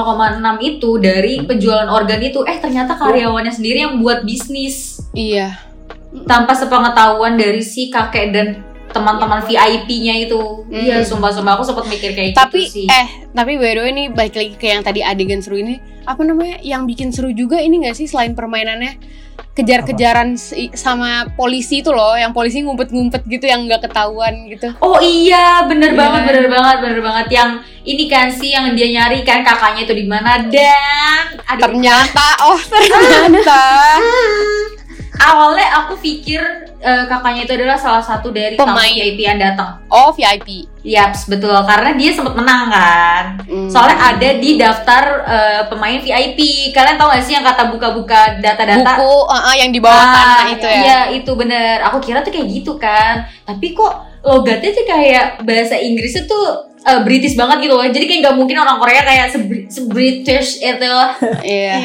Speaker 5: itu dari penjualan organ itu, eh ternyata karyawannya sendiri yang buat bisnis
Speaker 4: iya
Speaker 5: tanpa sepengetahuan dari si kakek dan teman-teman VIP-nya itu.
Speaker 4: Mm.
Speaker 5: Iya, sumpah-sumpah aku sempat mikir kayak
Speaker 4: tapi
Speaker 5: gitu sih.
Speaker 4: eh tapi by the way ini balik lagi ke yang tadi adegan seru ini. Apa namanya? Yang bikin seru juga ini gak sih selain permainannya? Kejar-kejaran sama polisi itu loh yang polisi ngumpet-ngumpet gitu yang nggak ketahuan gitu.
Speaker 5: Oh iya, bener
Speaker 4: Iya.
Speaker 5: banget, bener banget, bener banget. Yang ini kan sih yang dia nyari kan kakaknya itu di mana? Dan aduh,
Speaker 4: ternyata oh ternyata
Speaker 5: awalnya aku pikir eh, kakaknya itu adalah salah satu dari tamu
Speaker 4: Pemain.
Speaker 5: VIP yang datang.
Speaker 4: oh VIP
Speaker 5: Yaps, betul. Karena dia sempat menang kan.
Speaker 4: Hmm.
Speaker 5: Soalnya ada di daftar eh, pemain VIP. Kalian tahu gak sih yang kata buka-buka data-data?
Speaker 4: buku uh, uh, yang di bawah
Speaker 5: Ah,
Speaker 4: tanah itu ya
Speaker 5: Iya, itu bener. Aku kira tuh kayak gitu kan. Tapi kok logatnya tuh kayak bahasa Inggrisnya tuh eh, British banget gitu loh. Jadi kayak nggak mungkin orang Korea kayak se- se-British itu.
Speaker 4: iya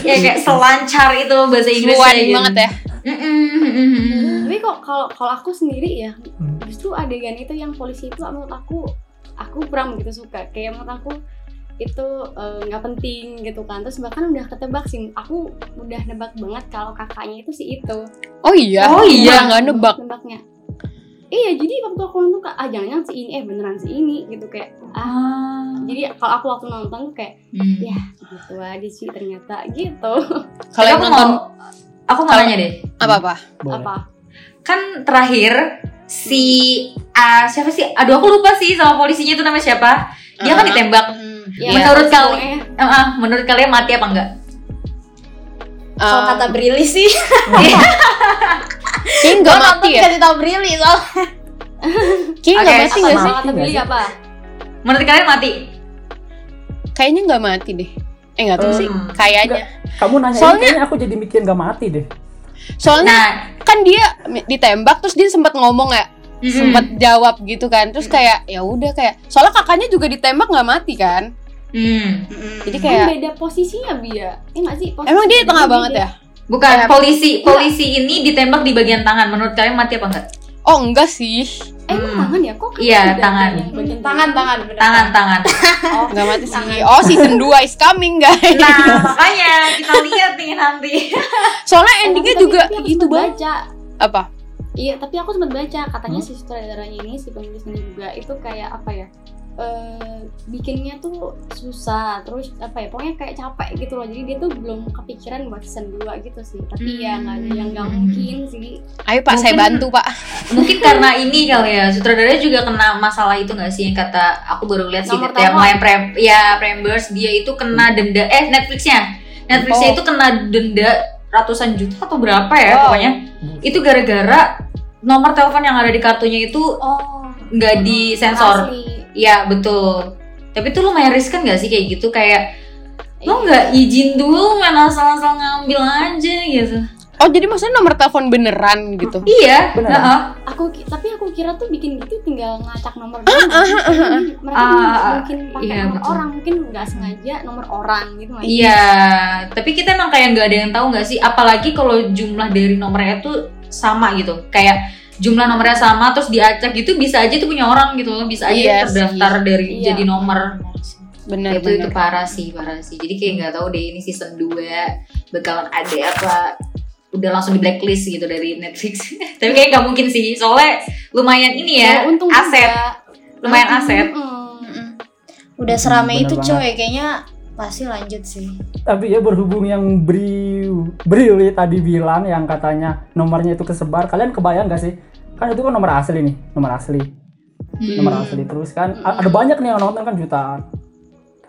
Speaker 5: ya kayak selancar itu bahasa Inggrisnya
Speaker 4: fluent
Speaker 5: gitu.
Speaker 4: banget ya.
Speaker 1: Tapi kok kalau kalau aku sendiri ya,
Speaker 2: Hmm.
Speaker 1: justru adegan itu yang polisi itu menurut aku aku kurang begitu suka. Kayak menurut aku itu eh, nggak penting gitu kan. Terus bahkan udah ketebak sih. Aku udah nebak banget kalau kakaknya itu si itu.
Speaker 4: oh iya
Speaker 5: Oh iya.
Speaker 4: nggak nebak
Speaker 1: Nebaknya. Iya, jadi waktu aku nonton kayak ah jangan si ini eh beneran si ini gitu kayak ah. Jadi kalau aku waktu nonton tuh kayak
Speaker 5: Hmm.
Speaker 1: ya gitu aja sih ternyata gitu.
Speaker 4: kalau yang
Speaker 5: aku
Speaker 4: nonton
Speaker 5: mau, aku mau nanya deh.
Speaker 4: apa apa
Speaker 2: Boleh.
Speaker 1: Apa?
Speaker 5: Kan terakhir si ah, siapa sih? Aduh aku lupa sih sama polisinya itu namanya siapa. Dia kan
Speaker 4: Uh-uh.
Speaker 5: ditembak.
Speaker 3: Hmm.
Speaker 1: Ya,
Speaker 5: Menurut
Speaker 1: pasti
Speaker 5: kali-
Speaker 1: pokoknya.
Speaker 5: Eh, eh, menurut kalian mati apa enggak?
Speaker 3: Kalau
Speaker 4: Eh,
Speaker 3: kata Brili sih,
Speaker 4: kayaknya nggak
Speaker 3: gue
Speaker 4: mati
Speaker 3: nonton
Speaker 4: ya?
Speaker 3: kasih tau Brili soal
Speaker 4: kayaknya nggak
Speaker 5: Oke,
Speaker 4: mati nggak
Speaker 1: sama
Speaker 4: sih?
Speaker 1: kata Billy apa?
Speaker 5: Menurut kalian mati?
Speaker 4: kayaknya nggak mati deh. Eh nggak tahu sih.
Speaker 5: Hmm.
Speaker 4: kayaknya.
Speaker 2: Kamu nanya ini
Speaker 4: Soalnya-
Speaker 2: kayaknya aku jadi mikir gak mati deh.
Speaker 4: soalnya
Speaker 5: Nah,
Speaker 4: kan dia ditembak terus dia sempat ngomong ya
Speaker 5: mm-mm.
Speaker 4: sempat jawab gitu kan. Terus kayak ya udah kayak soalnya kakaknya juga ditembak nggak mati kan
Speaker 5: Hmm.
Speaker 4: jadi kayak
Speaker 1: beda posisinya Bia. Eh nggak sih? Posisi
Speaker 4: emang dia di tengah
Speaker 1: beda.
Speaker 4: banget ya
Speaker 5: Bukan
Speaker 4: Kayak-
Speaker 5: polisi, polisi ini ditembak di bagian tangan. Menurut kalian mati apa enggak?
Speaker 4: oh enggak sih
Speaker 1: Eh emang
Speaker 5: Hmm.
Speaker 1: tangan ya? Kok
Speaker 5: Iya, tangan.
Speaker 1: yang bagian
Speaker 3: tangan tangan bener.
Speaker 5: Tangan, tangan.
Speaker 4: nggak mati sih oh season 2 is coming guys
Speaker 5: Nah, makanya kita lihat nih nanti.
Speaker 4: soalnya endingnya juga itu
Speaker 1: baca.
Speaker 4: apa
Speaker 1: Iya, tapi aku sempat baca katanya
Speaker 2: Hmm?
Speaker 1: si sutradaranya ini, si penulis ini juga itu kayak apa ya? Eh bikinnya tuh susah terus apa ya pokoknya kayak capek gitu loh. Jadi dia tuh belum kepikiran buat season 2 gitu sih. Tapi ya nggak ada yang nggak
Speaker 5: Hmm.
Speaker 1: mungkin sih.
Speaker 4: Ayo pak saya
Speaker 5: Mungkin-
Speaker 4: bantu pak.
Speaker 5: Mungkin karena ini kali ya, sutradaranya juga kena masalah itu nggak sih? Yang kata aku baru lihat sih
Speaker 1: Nomor
Speaker 5: yang
Speaker 1: telepon.
Speaker 5: main prem ya Prembers dia itu kena denda eh Netflixnya. Netflixnya
Speaker 4: Oh.
Speaker 5: itu kena denda ratusan juta atau berapa ya
Speaker 4: Wow.
Speaker 5: pokoknya itu gara-gara nomor telepon yang ada di kartunya itu
Speaker 1: oh
Speaker 5: nggak disensor
Speaker 1: asli.
Speaker 5: Iya betul tapi itu lumayan riskan gak sih kayak gitu kayak
Speaker 1: Iya.
Speaker 5: lo nggak izin dulu main asal-asal ngambil aja gitu
Speaker 4: oh jadi maksudnya nomor telepon beneran gitu
Speaker 5: iya
Speaker 2: Beneran.
Speaker 5: heeh.
Speaker 1: aku ki- tapi aku kira tuh bikin gitu tinggal ngacak nomor doang nggak sih? mereka
Speaker 5: Ah,
Speaker 1: mungkin pakai
Speaker 5: iya,
Speaker 1: nomor
Speaker 5: betul.
Speaker 1: orang mungkin nggak sengaja nomor orang gitu?
Speaker 5: Iya, tapi kita emang kayak nggak ada yang tahu nggak sih, apalagi kalau jumlah dari nomornya tuh sama gitu, kayak jumlah nomornya sama terus diacak gitu bisa aja tuh punya orang gitu loh, bisa aja
Speaker 4: Iya
Speaker 5: terdaftar dari
Speaker 1: Iya.
Speaker 5: jadi nomor.
Speaker 4: bener
Speaker 5: itu itu parah sih, parah sih. Jadi kayak nggak tahu deh ini season 2 bakalan ada apa udah langsung di blacklist gitu dari Netflix. tapi kayak nggak mungkin sih, soalnya lumayan ini ya,
Speaker 1: Ya, untung
Speaker 5: aset,
Speaker 1: juga.
Speaker 5: lumayan aset.
Speaker 1: mm, mm.
Speaker 3: Udah serame
Speaker 2: Bener
Speaker 3: itu
Speaker 2: banget.
Speaker 3: coy, kayaknya pasti lanjut sih.
Speaker 2: Tapi ya berhubung yang Bri Brili tadi bilang yang katanya nomornya itu kesebar, kalian kebayang gak sih? Kan itu kan nomor asli nih, nomor asli. Nomor asli terus kan ada banyak nih yang nonton kan jutaan.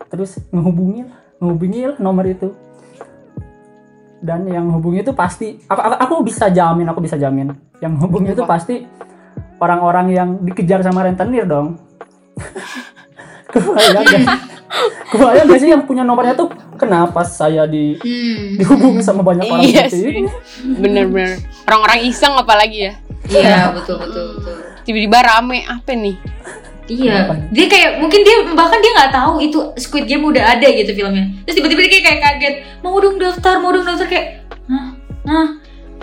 Speaker 2: Terus ngehubungin, ngehubungin nomor itu. Dan yang hubungi itu pasti aku, aku, aku bisa jamin, aku bisa jamin. Yang hubungi itu pasti orang-orang yang dikejar sama rentenir dong. Kebayang gak? Kebayang gak sih yang punya nomornya tuh kenapa saya di
Speaker 5: Hmm.
Speaker 2: dihubungi sama banyak orang
Speaker 4: Iya sih. bener-bener orang-orang iseng apalagi ya
Speaker 5: Iya, betul betul betul.
Speaker 4: tiba-tiba rame apa nih
Speaker 5: Iya,
Speaker 2: Apa?
Speaker 5: dia kayak mungkin dia bahkan dia nggak tahu itu Squid Game udah ada gitu filmnya. Terus tiba-tiba dia kayak, kayak kaget, mau dong daftar, mau dong daftar kayak, hah, hah,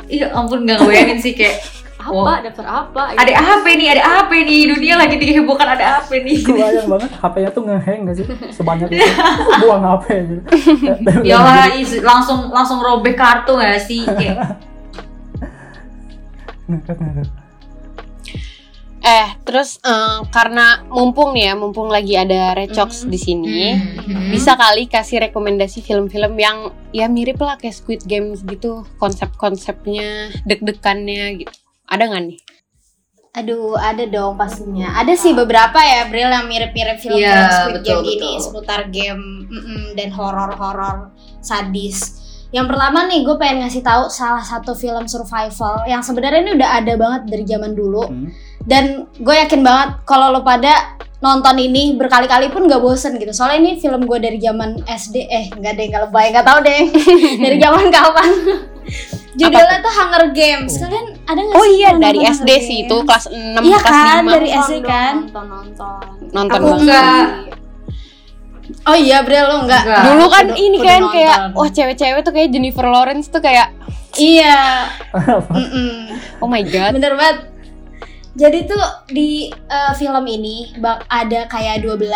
Speaker 5: iya ampun nggak ngebayangin sih kayak,
Speaker 1: apa
Speaker 5: Wow.
Speaker 1: daftar apa
Speaker 5: ada apa nih, ada apa nih, dunia lagi dihebohkan ada apa nih.
Speaker 2: Kebayang banget HP-nya tuh ngeheng gak sih? Sebanyak itu. Buang HP gitu.
Speaker 5: Ya lah, is- langsung langsung robek kartu nggak sih? Kayak,
Speaker 4: eh terus eh, karena mumpung nih ya mumpung lagi ada Recox di sini
Speaker 5: hmm,
Speaker 4: bisa kali kasih rekomendasi film-film yang ya mirip lah kayak Squid Games gitu konsep-konsepnya deg-degannya gitu ada nggak nih
Speaker 3: Aduh, ada dong pastinya. Ada sih beberapa ya, Bril yang mirip-mirip film
Speaker 5: Iya,
Speaker 3: Squid
Speaker 5: betul,
Speaker 3: Game ini
Speaker 5: betul.
Speaker 3: seputar game mm-mm, dan horor-horor sadis. Yang pertama nih, gue pengen ngasih tahu salah satu film survival yang sebenarnya ini udah ada banget dari zaman dulu.
Speaker 2: Hmm.
Speaker 3: Dan gue yakin banget kalau lo pada nonton ini berkali-kali pun gak bosen gitu. Soalnya ini film gue dari zaman SD, eh nggak deh, kalau baik nggak tahu deh dari zaman kapan. Judulnya tuh Hunger Games. Kalian ada nggak
Speaker 4: oh
Speaker 3: sih
Speaker 4: iya dari SD
Speaker 3: Hunger
Speaker 4: sih itu kelas 6
Speaker 3: Iya
Speaker 4: kelas
Speaker 3: kan,
Speaker 4: 5
Speaker 3: dari SD
Speaker 1: Nonton dong,
Speaker 3: kan?
Speaker 1: nonton nonton
Speaker 4: nonton
Speaker 5: Aku
Speaker 4: banget.
Speaker 3: Oh iya, Bril lo enggak.
Speaker 5: Enggak.
Speaker 4: dulu kan
Speaker 3: Kudu-
Speaker 4: ini
Speaker 3: kudu
Speaker 4: kan
Speaker 3: nonton.
Speaker 4: kayak wah cewek-cewek tuh kayak Jennifer Lawrence tuh kayak
Speaker 3: Iya. Mm-mm.
Speaker 4: oh my god
Speaker 3: Bener banget. Jadi tuh di eh, film ini bak ada kayak 12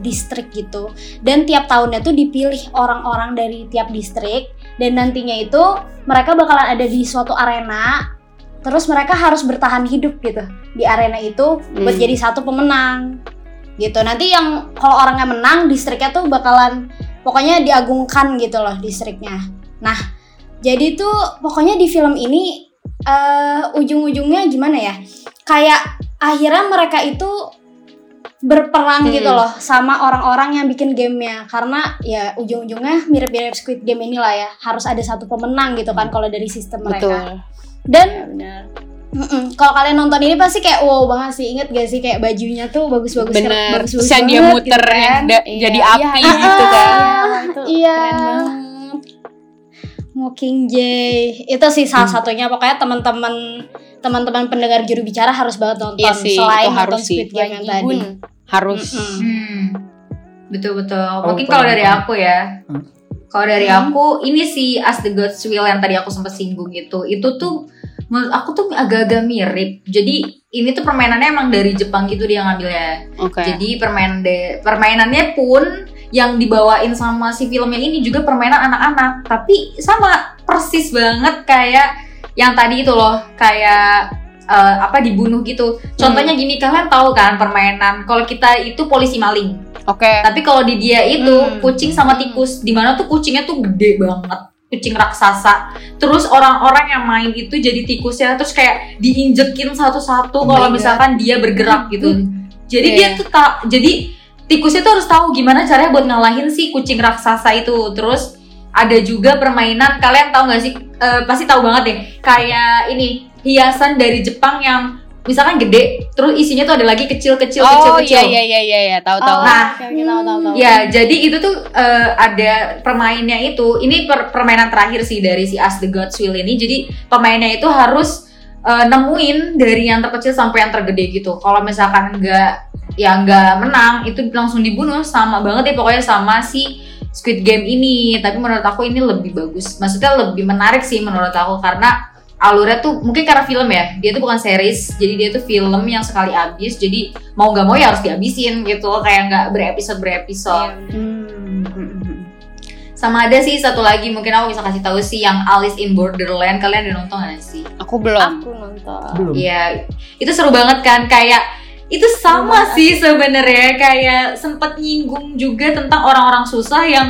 Speaker 3: distrik gitu. Dan tiap tahunnya tuh dipilih orang-orang dari tiap distrik dan nantinya itu mereka bakalan ada di suatu arena. Terus mereka harus bertahan hidup gitu di arena itu buat
Speaker 4: Hmm.
Speaker 3: jadi satu pemenang. Gitu. Nanti yang kalau orangnya menang distriknya tuh bakalan pokoknya diagungkan gitu loh distriknya. Nah, jadi tuh pokoknya di film ini eh ujung-ujungnya gimana ya? kayak akhirnya mereka itu berperang
Speaker 4: Hmm.
Speaker 3: gitu loh sama orang-orang yang bikin gamenya karena ya ujung-ujungnya mirip-mirip Squid Game inilah ya harus ada satu pemenang gitu kan kalau dari sistem mereka
Speaker 4: Betul.
Speaker 3: dan
Speaker 1: Ya, benar.
Speaker 3: Mm-mm, kalau kalian nonton ini pasti kayak wow banget sih inget gak sih kayak bajunya tuh bagus-bagus
Speaker 4: Bener.
Speaker 3: bagus
Speaker 4: Terus yang dia muter yang da-
Speaker 1: Iya,
Speaker 4: jadi
Speaker 1: iya,
Speaker 4: api
Speaker 1: iya.
Speaker 4: gitu kan.
Speaker 1: Iya, itu
Speaker 3: Iya.
Speaker 1: keren banget.
Speaker 3: Mockingjay itu sih salah
Speaker 4: Hmm.
Speaker 3: satunya pokoknya teman-teman teman-teman pendengar juru bicara harus banget nonton
Speaker 4: Iya sih,
Speaker 3: selain
Speaker 4: itu harus
Speaker 3: nonton
Speaker 4: sih.
Speaker 3: Squid Game yang tadi.
Speaker 1: Wajibun.
Speaker 4: Harus.
Speaker 3: Mm-mm.
Speaker 5: Hmm. Betul betul.
Speaker 2: Oh,
Speaker 5: Mungkin kalau dari aku ya.
Speaker 2: Hmm.
Speaker 5: Kalau dari
Speaker 3: Hmm.
Speaker 5: aku ini si As the Gods Will yang tadi aku sempat singgung itu, itu tuh menurut aku tuh agak-agak mirip. Jadi ini tuh permainannya emang dari Jepang gitu dia ngambilnya.
Speaker 4: Oke.
Speaker 5: Jadi permainan de- permainannya pun yang dibawain sama si filmnya ini juga permainan anak-anak, tapi sama persis banget kayak yang tadi itu loh, kayak eh, apa dibunuh gitu. Contohnya gini, kalian tahu kan permainan kalau kita itu polisi maling.
Speaker 4: Oke.
Speaker 5: Tapi kalau di dia itu
Speaker 3: Hmm.
Speaker 5: kucing sama tikus, di mana tuh kucingnya tuh gede banget, kucing raksasa. Terus orang-orang yang main itu jadi tikusnya, terus kayak diinjekin satu-satu
Speaker 4: Oh
Speaker 5: kalau misalkan dia bergerak gitu. Jadi
Speaker 4: Iya.
Speaker 5: dia tuh tak, jadi tikusnya tuh harus tahu gimana caranya buat ngalahin si kucing raksasa itu. Terus ada juga permainan, kalian tahu nggak sih? Eh, pasti tahu banget deh. Kayak ini hiasan dari Jepang yang misalkan gede, terus isinya tuh ada lagi kecil-kecil,
Speaker 4: Oh
Speaker 5: kecil-kecil.
Speaker 4: iya iya iya iya iya tahu tahu.
Speaker 3: Oh,
Speaker 5: Nah,
Speaker 1: oke, oke, tahu tahu tahu.
Speaker 5: Ya, jadi itu tuh eh, ada permainnya itu. Ini per- permainan terakhir sih dari si As the Gods Will ini. Jadi pemainnya itu harus eh, nemuin dari yang terkecil sampai yang tergede gitu. Kalau misalkan enggak ya nggak menang, itu langsung dibunuh sama banget ya pokoknya sama si Squid Game ini. Tapi menurut aku ini lebih bagus. Maksudnya lebih menarik sih menurut aku karena alurnya tuh mungkin karena film ya dia tuh bukan series jadi dia tuh film yang sekali habis jadi mau nggak mau ya harus dihabisin gitu kayak nggak berepisode berepisode
Speaker 3: Hmm.
Speaker 5: sama ada sih satu lagi mungkin aku bisa kasih tahu sih yang Alice in Borderland kalian udah nonton gak sih?
Speaker 4: Aku belum.
Speaker 1: Aku nonton.
Speaker 2: belum
Speaker 5: Iya itu seru banget kan kayak itu sama sih sebenarnya kayak sempet nyinggung juga tentang orang-orang susah yang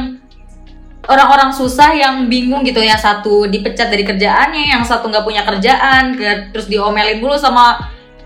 Speaker 5: orang-orang susah yang bingung gitu yang satu dipecat dari kerjaannya yang satu nggak punya kerjaan ke- terus diomelin dulu sama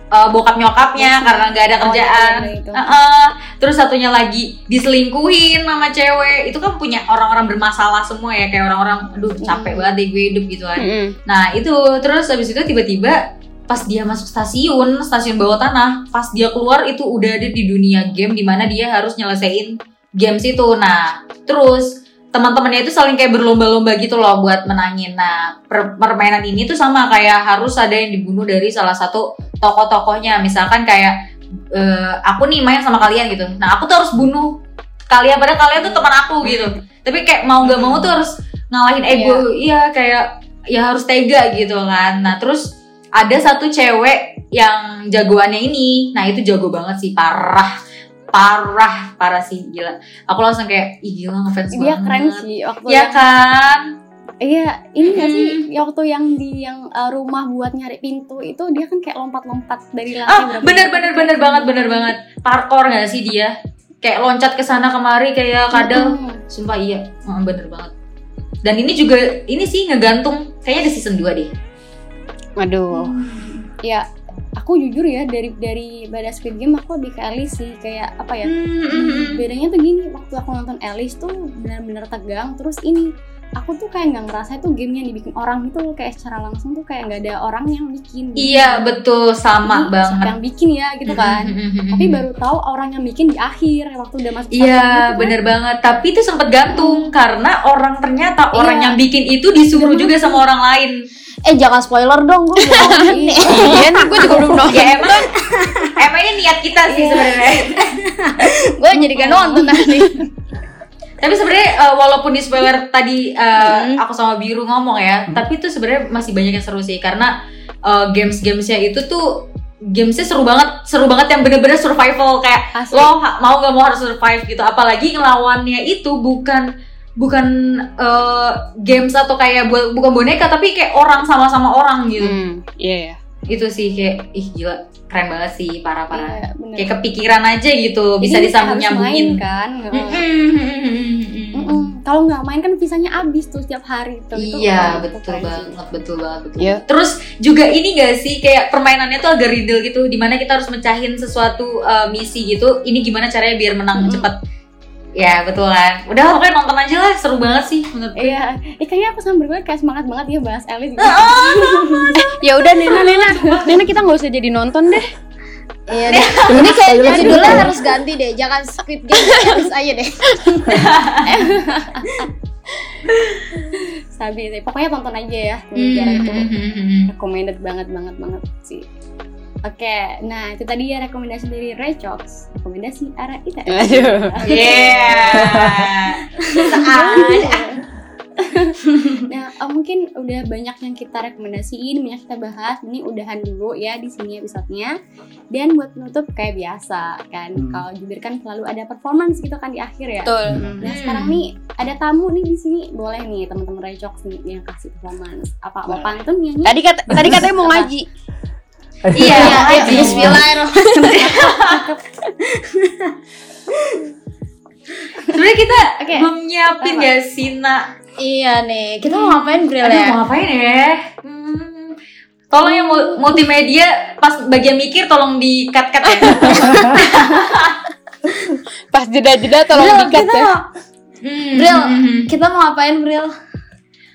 Speaker 5: uh, bokap nyokapnya
Speaker 1: Yes,
Speaker 5: karena nggak ada
Speaker 1: Oh,
Speaker 5: kerjaan
Speaker 1: iya, itu.
Speaker 5: Heeh. terus satunya lagi diselingkuhin sama cewek itu kan punya orang-orang bermasalah semua ya kayak orang-orang aduh capek
Speaker 1: Mm.
Speaker 5: banget deh gue hidup gitu kan
Speaker 4: Mm-mm.
Speaker 5: Nah itu terus habis itu tiba-tiba pas dia masuk stasiun, stasiun bawah tanah, pas dia keluar itu udah ada di dunia game di mana dia harus nyelesain games itu. Nah terus teman-temannya itu saling kayak berlomba-lomba gitu loh buat menangin. Nah per- permainan ini tuh sama kayak harus ada yang dibunuh dari salah satu tokoh-tokohnya. Misalkan kayak eh, aku nih main sama kalian gitu. Nah aku tuh harus bunuh kalian padahal kalian tuh teman aku gitu. Tapi kayak mau gak mau tuh harus ngalahin ego. Iya kayak ya harus tega gitu kan. Nah terus ada satu cewek yang jagoannya ini, nah itu jago banget sih parah, parah, parah sih gila. Aku langsung kayak ih gila ngefans
Speaker 1: Dia
Speaker 5: banget.
Speaker 1: keren sih waktu
Speaker 5: Iya
Speaker 1: yang
Speaker 5: kan?
Speaker 1: Iya, ini nggak sih ya waktu yang di yang uh, rumah buat nyari pintu itu dia kan kayak lompat-lompat dari lantai
Speaker 5: Ah
Speaker 1: berapa
Speaker 5: bener
Speaker 1: meter.
Speaker 5: bener bener banget bener banget. Parkour gak sih dia? Kayak loncat ke sana kemari kayak kadang.
Speaker 1: Mm.
Speaker 5: Sumpah iya, bener banget. Dan ini juga ini sih ngegantung kayaknya ada season 2 deh.
Speaker 4: Waduh.
Speaker 1: Ya, aku jujur ya dari dari pada Squid Game aku lebih ke Alice sih kayak apa ya?
Speaker 5: Hmm.
Speaker 1: Bedanya tuh gini, waktu aku nonton Alice tuh benar-benar tegang, terus ini aku tuh kayak nggak ngerasa itu game yang dibikin orang itu kayak secara langsung tuh kayak nggak ada orang yang bikin. gitu.
Speaker 5: Iya betul sama
Speaker 1: Ini siapa
Speaker 5: banget.
Speaker 1: yang bikin ya gitu kan. Tapi baru tahu orang yang bikin di akhir waktu udah masuk
Speaker 5: Iya
Speaker 1: gitu kan.
Speaker 5: bener banget Tapi itu sempet gantung Karena orang ternyata Orang
Speaker 1: Iya.
Speaker 5: yang bikin itu disuruh
Speaker 1: Iya.
Speaker 5: juga sama orang lain
Speaker 3: Eh jangan spoiler dong gue belum nonton nih.
Speaker 4: Iya nih gue juga belum nonton.
Speaker 5: Ya emang Emang ini niat kita sih
Speaker 1: Iya.
Speaker 5: sebenarnya
Speaker 3: gue jadi gak nonton nanti.
Speaker 5: Tapi sebenarnya eh, Walaupun di spoiler tadi eh,
Speaker 1: Mm-hmm.
Speaker 5: Aku sama Biru ngomong ya Tapi itu sebenarnya masih banyak yang seru sih Karena eh, Games-gamesnya itu tuh Gamesnya seru banget Seru banget yang bener-bener survival Kayak
Speaker 1: Asli.
Speaker 5: lo mau gak mau harus survive gitu apalagi ngelawannya itu bukan bukan eh, games atau kayak bu- bukan boneka tapi kayak orang sama-sama orang gitu
Speaker 4: Hmm, iya ya.
Speaker 5: Itu sih kayak ih gila keren banget sih parah parah
Speaker 1: Iya, bener.
Speaker 5: kayak kepikiran aja gitu bisa disambung
Speaker 1: main
Speaker 5: nyambungin
Speaker 1: kan. Kalau nggak main kan visanya habis tuh setiap hari tuh
Speaker 5: Iya, betul
Speaker 1: itu keren sih.
Speaker 5: banget, betul banget, betul.
Speaker 4: Iya.
Speaker 5: Terus juga ini gak sih kayak permainannya tuh agak riddle gitu, di mana kita harus mecahin sesuatu uh, misi gitu. Ini gimana caranya biar menang
Speaker 1: Mm-mm.
Speaker 5: cepet? Ya betul kan. Udah pokoknya nonton aja lah, seru banget sih menurut gue.
Speaker 1: Iya, eh, kayaknya aku sama gue kayak semangat banget ya bahas Alice gitu.
Speaker 4: Ya udah Nena Nena, Nena kita nggak usah jadi nonton deh.
Speaker 3: Iya deh. Ini kayaknya judulnya harus ganti deh. Jangan Squid Game aja deh.
Speaker 1: Sabi sih. Pokoknya tonton aja ya.
Speaker 5: Hmm,
Speaker 1: Pembicara itu
Speaker 5: hmm, hmm, hmm.
Speaker 1: recommended banget banget banget sih. Oke, nah itu tadi ya rekomendasi dari Rechox. Rekomendasi arah kita.
Speaker 4: Aduh.
Speaker 5: Yeah.
Speaker 1: nah, eh, mungkin udah banyak yang kita rekomendasiin, banyak kita bahas. Ini udahan dulu ya di sini episodenya. Dan buat penutup kayak biasa kan,
Speaker 2: Hmm.
Speaker 1: kalau jubir kan selalu ada performance gitu kan di akhir ya.
Speaker 4: Betul.
Speaker 1: Nah
Speaker 5: Hmm.
Speaker 1: sekarang nih ada tamu nih di sini, boleh nih teman-teman Rejox nih yang kasih performance. Apa mau pantun nyanyi?
Speaker 4: Tadi kata tadi katanya mau ngaji.
Speaker 5: Iya,
Speaker 3: Iya, iya. Bismillahirrahmanirrahim.
Speaker 5: Sebenarnya kita
Speaker 1: Oke.
Speaker 5: belum nyiapin
Speaker 1: Apa?
Speaker 5: ya Sina.
Speaker 3: Iya nih. Kita mau ngapain Bril ya?
Speaker 5: mau ngapain ya? Hmm. Tolong yang mu- multimedia pas bagian mikir tolong di cut cut ya.
Speaker 4: Pas jeda-jeda tolong
Speaker 3: Bril,
Speaker 4: dikat
Speaker 3: kita
Speaker 4: ya.
Speaker 5: Hmm,
Speaker 3: Bril,
Speaker 5: hmm, hmm.
Speaker 3: kita mau ngapain Bril?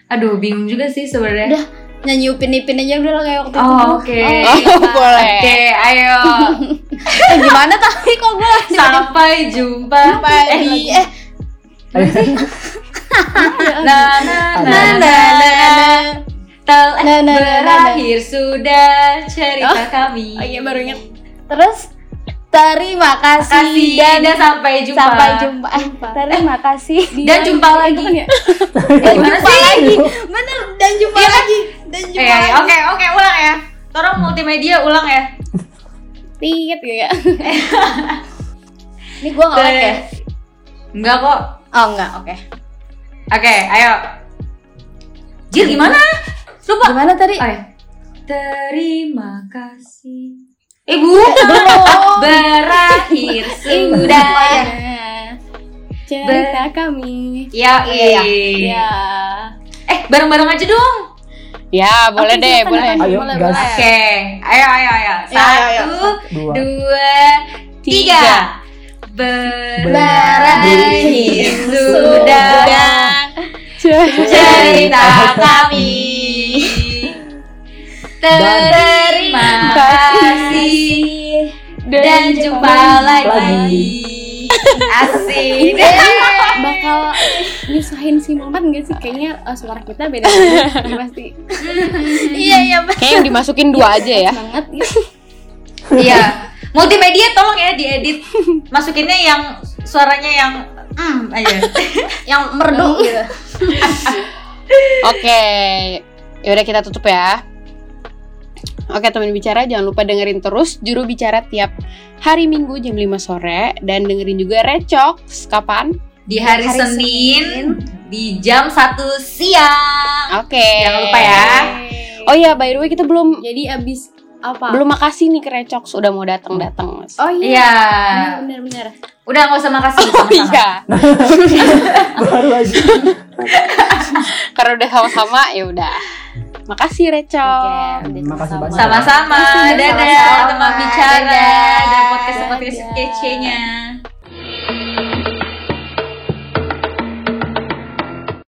Speaker 5: Aduh, bingung juga sih sebenarnya.
Speaker 3: Udah. Nyanyi upin ipin aja Bril kayak waktu itu.
Speaker 5: Oh, oke.
Speaker 4: Oh, boleh.
Speaker 5: Oke, ayo.
Speaker 3: Eh, gimana tadi kok gue
Speaker 5: Sampai jumpa.
Speaker 3: Pagi. Eh,
Speaker 5: Nah, nah,
Speaker 3: na
Speaker 5: nah,
Speaker 3: na
Speaker 5: nah,
Speaker 3: na.
Speaker 5: Tel- eh,
Speaker 3: Na, na, na, na, na.
Speaker 5: berakhir sudah cerita kami.
Speaker 1: Oh iya baru inget.
Speaker 3: Terus terima kasih,
Speaker 5: Kasih
Speaker 3: dan
Speaker 5: dan sampai jumpa.
Speaker 3: sampai jumpa. Eh,
Speaker 1: Jumpa.
Speaker 3: terima kasih.
Speaker 5: Dan jumpa lagi.
Speaker 1: kan ya?
Speaker 5: Eh, gimana
Speaker 3: jumpa lagi. Bener, dan jumpa lagi. Dan jumpa
Speaker 5: Eh,
Speaker 3: lagi.
Speaker 5: oke, oke, ulang ya. Tolong multimedia ulang ya.
Speaker 1: Tit gitu ya.
Speaker 3: Ini gue nge-like ya?
Speaker 5: Enggak kok.
Speaker 3: Oh enggak, oke.
Speaker 5: Oke, ayo. Jil gimana? Lupa.
Speaker 3: Gimana tadi?
Speaker 5: Oh, ya. Terima kasih. Eh, bukan. Berakhir sudah.
Speaker 1: Cerita kami.
Speaker 5: Ya, iya.
Speaker 1: Ya.
Speaker 5: Eh, bareng-bareng aja dong.
Speaker 4: Ya, boleh
Speaker 1: Oke,
Speaker 4: deh, boleh.
Speaker 2: Ayo,
Speaker 1: Boleh,
Speaker 2: gas.
Speaker 1: boleh.
Speaker 5: Oke, ayo, ayo, ayo.
Speaker 3: Ya, ayo, ayo.
Speaker 5: Satu,
Speaker 2: Dua.
Speaker 5: dua, tiga. Berakhir sudah cerita kami. Terima jumpa lagi. Asik.
Speaker 1: bakal nyusahin si Muhammad nggak sih? Kayaknya eh, suara kita beda banget. Pasti
Speaker 3: Iya, iya. bener.
Speaker 4: Kayak yang dimasukin dua aja ya.
Speaker 1: banget. ya.
Speaker 5: Iya. Multimedia tolong ya diedit. Masukinnya yang suaranya yang mm aja.
Speaker 3: Yang merdu gitu.
Speaker 4: Oke, yaudah kita tutup ya. Oke teman bicara jangan lupa dengerin terus juru bicara tiap hari Minggu jam 5 sore dan dengerin juga Recox kapan?
Speaker 5: Di hari,
Speaker 3: Hari
Speaker 5: Senin, di jam 1 siang.
Speaker 4: Oke.
Speaker 5: Jangan lupa ya.
Speaker 4: Oh iya by the way kita belum
Speaker 1: Jadi abis apa?
Speaker 4: belum makasih nih ke Recox udah mau datang datang mas.
Speaker 1: Oh iya.
Speaker 5: Iya.
Speaker 1: Bener bener.
Speaker 5: Udah nggak usah makasih
Speaker 4: Oh
Speaker 5: sama-sama.
Speaker 4: iya,
Speaker 2: Baru aja.
Speaker 4: karena udah sama-sama ya udah. Makasih Recox.
Speaker 1: Oke, udah
Speaker 2: Makasih
Speaker 1: sama-sama.
Speaker 2: banyak.
Speaker 5: Sama-sama. Dadah teman bicara dan podcast-podcast
Speaker 1: Dadah.
Speaker 5: kece-nya.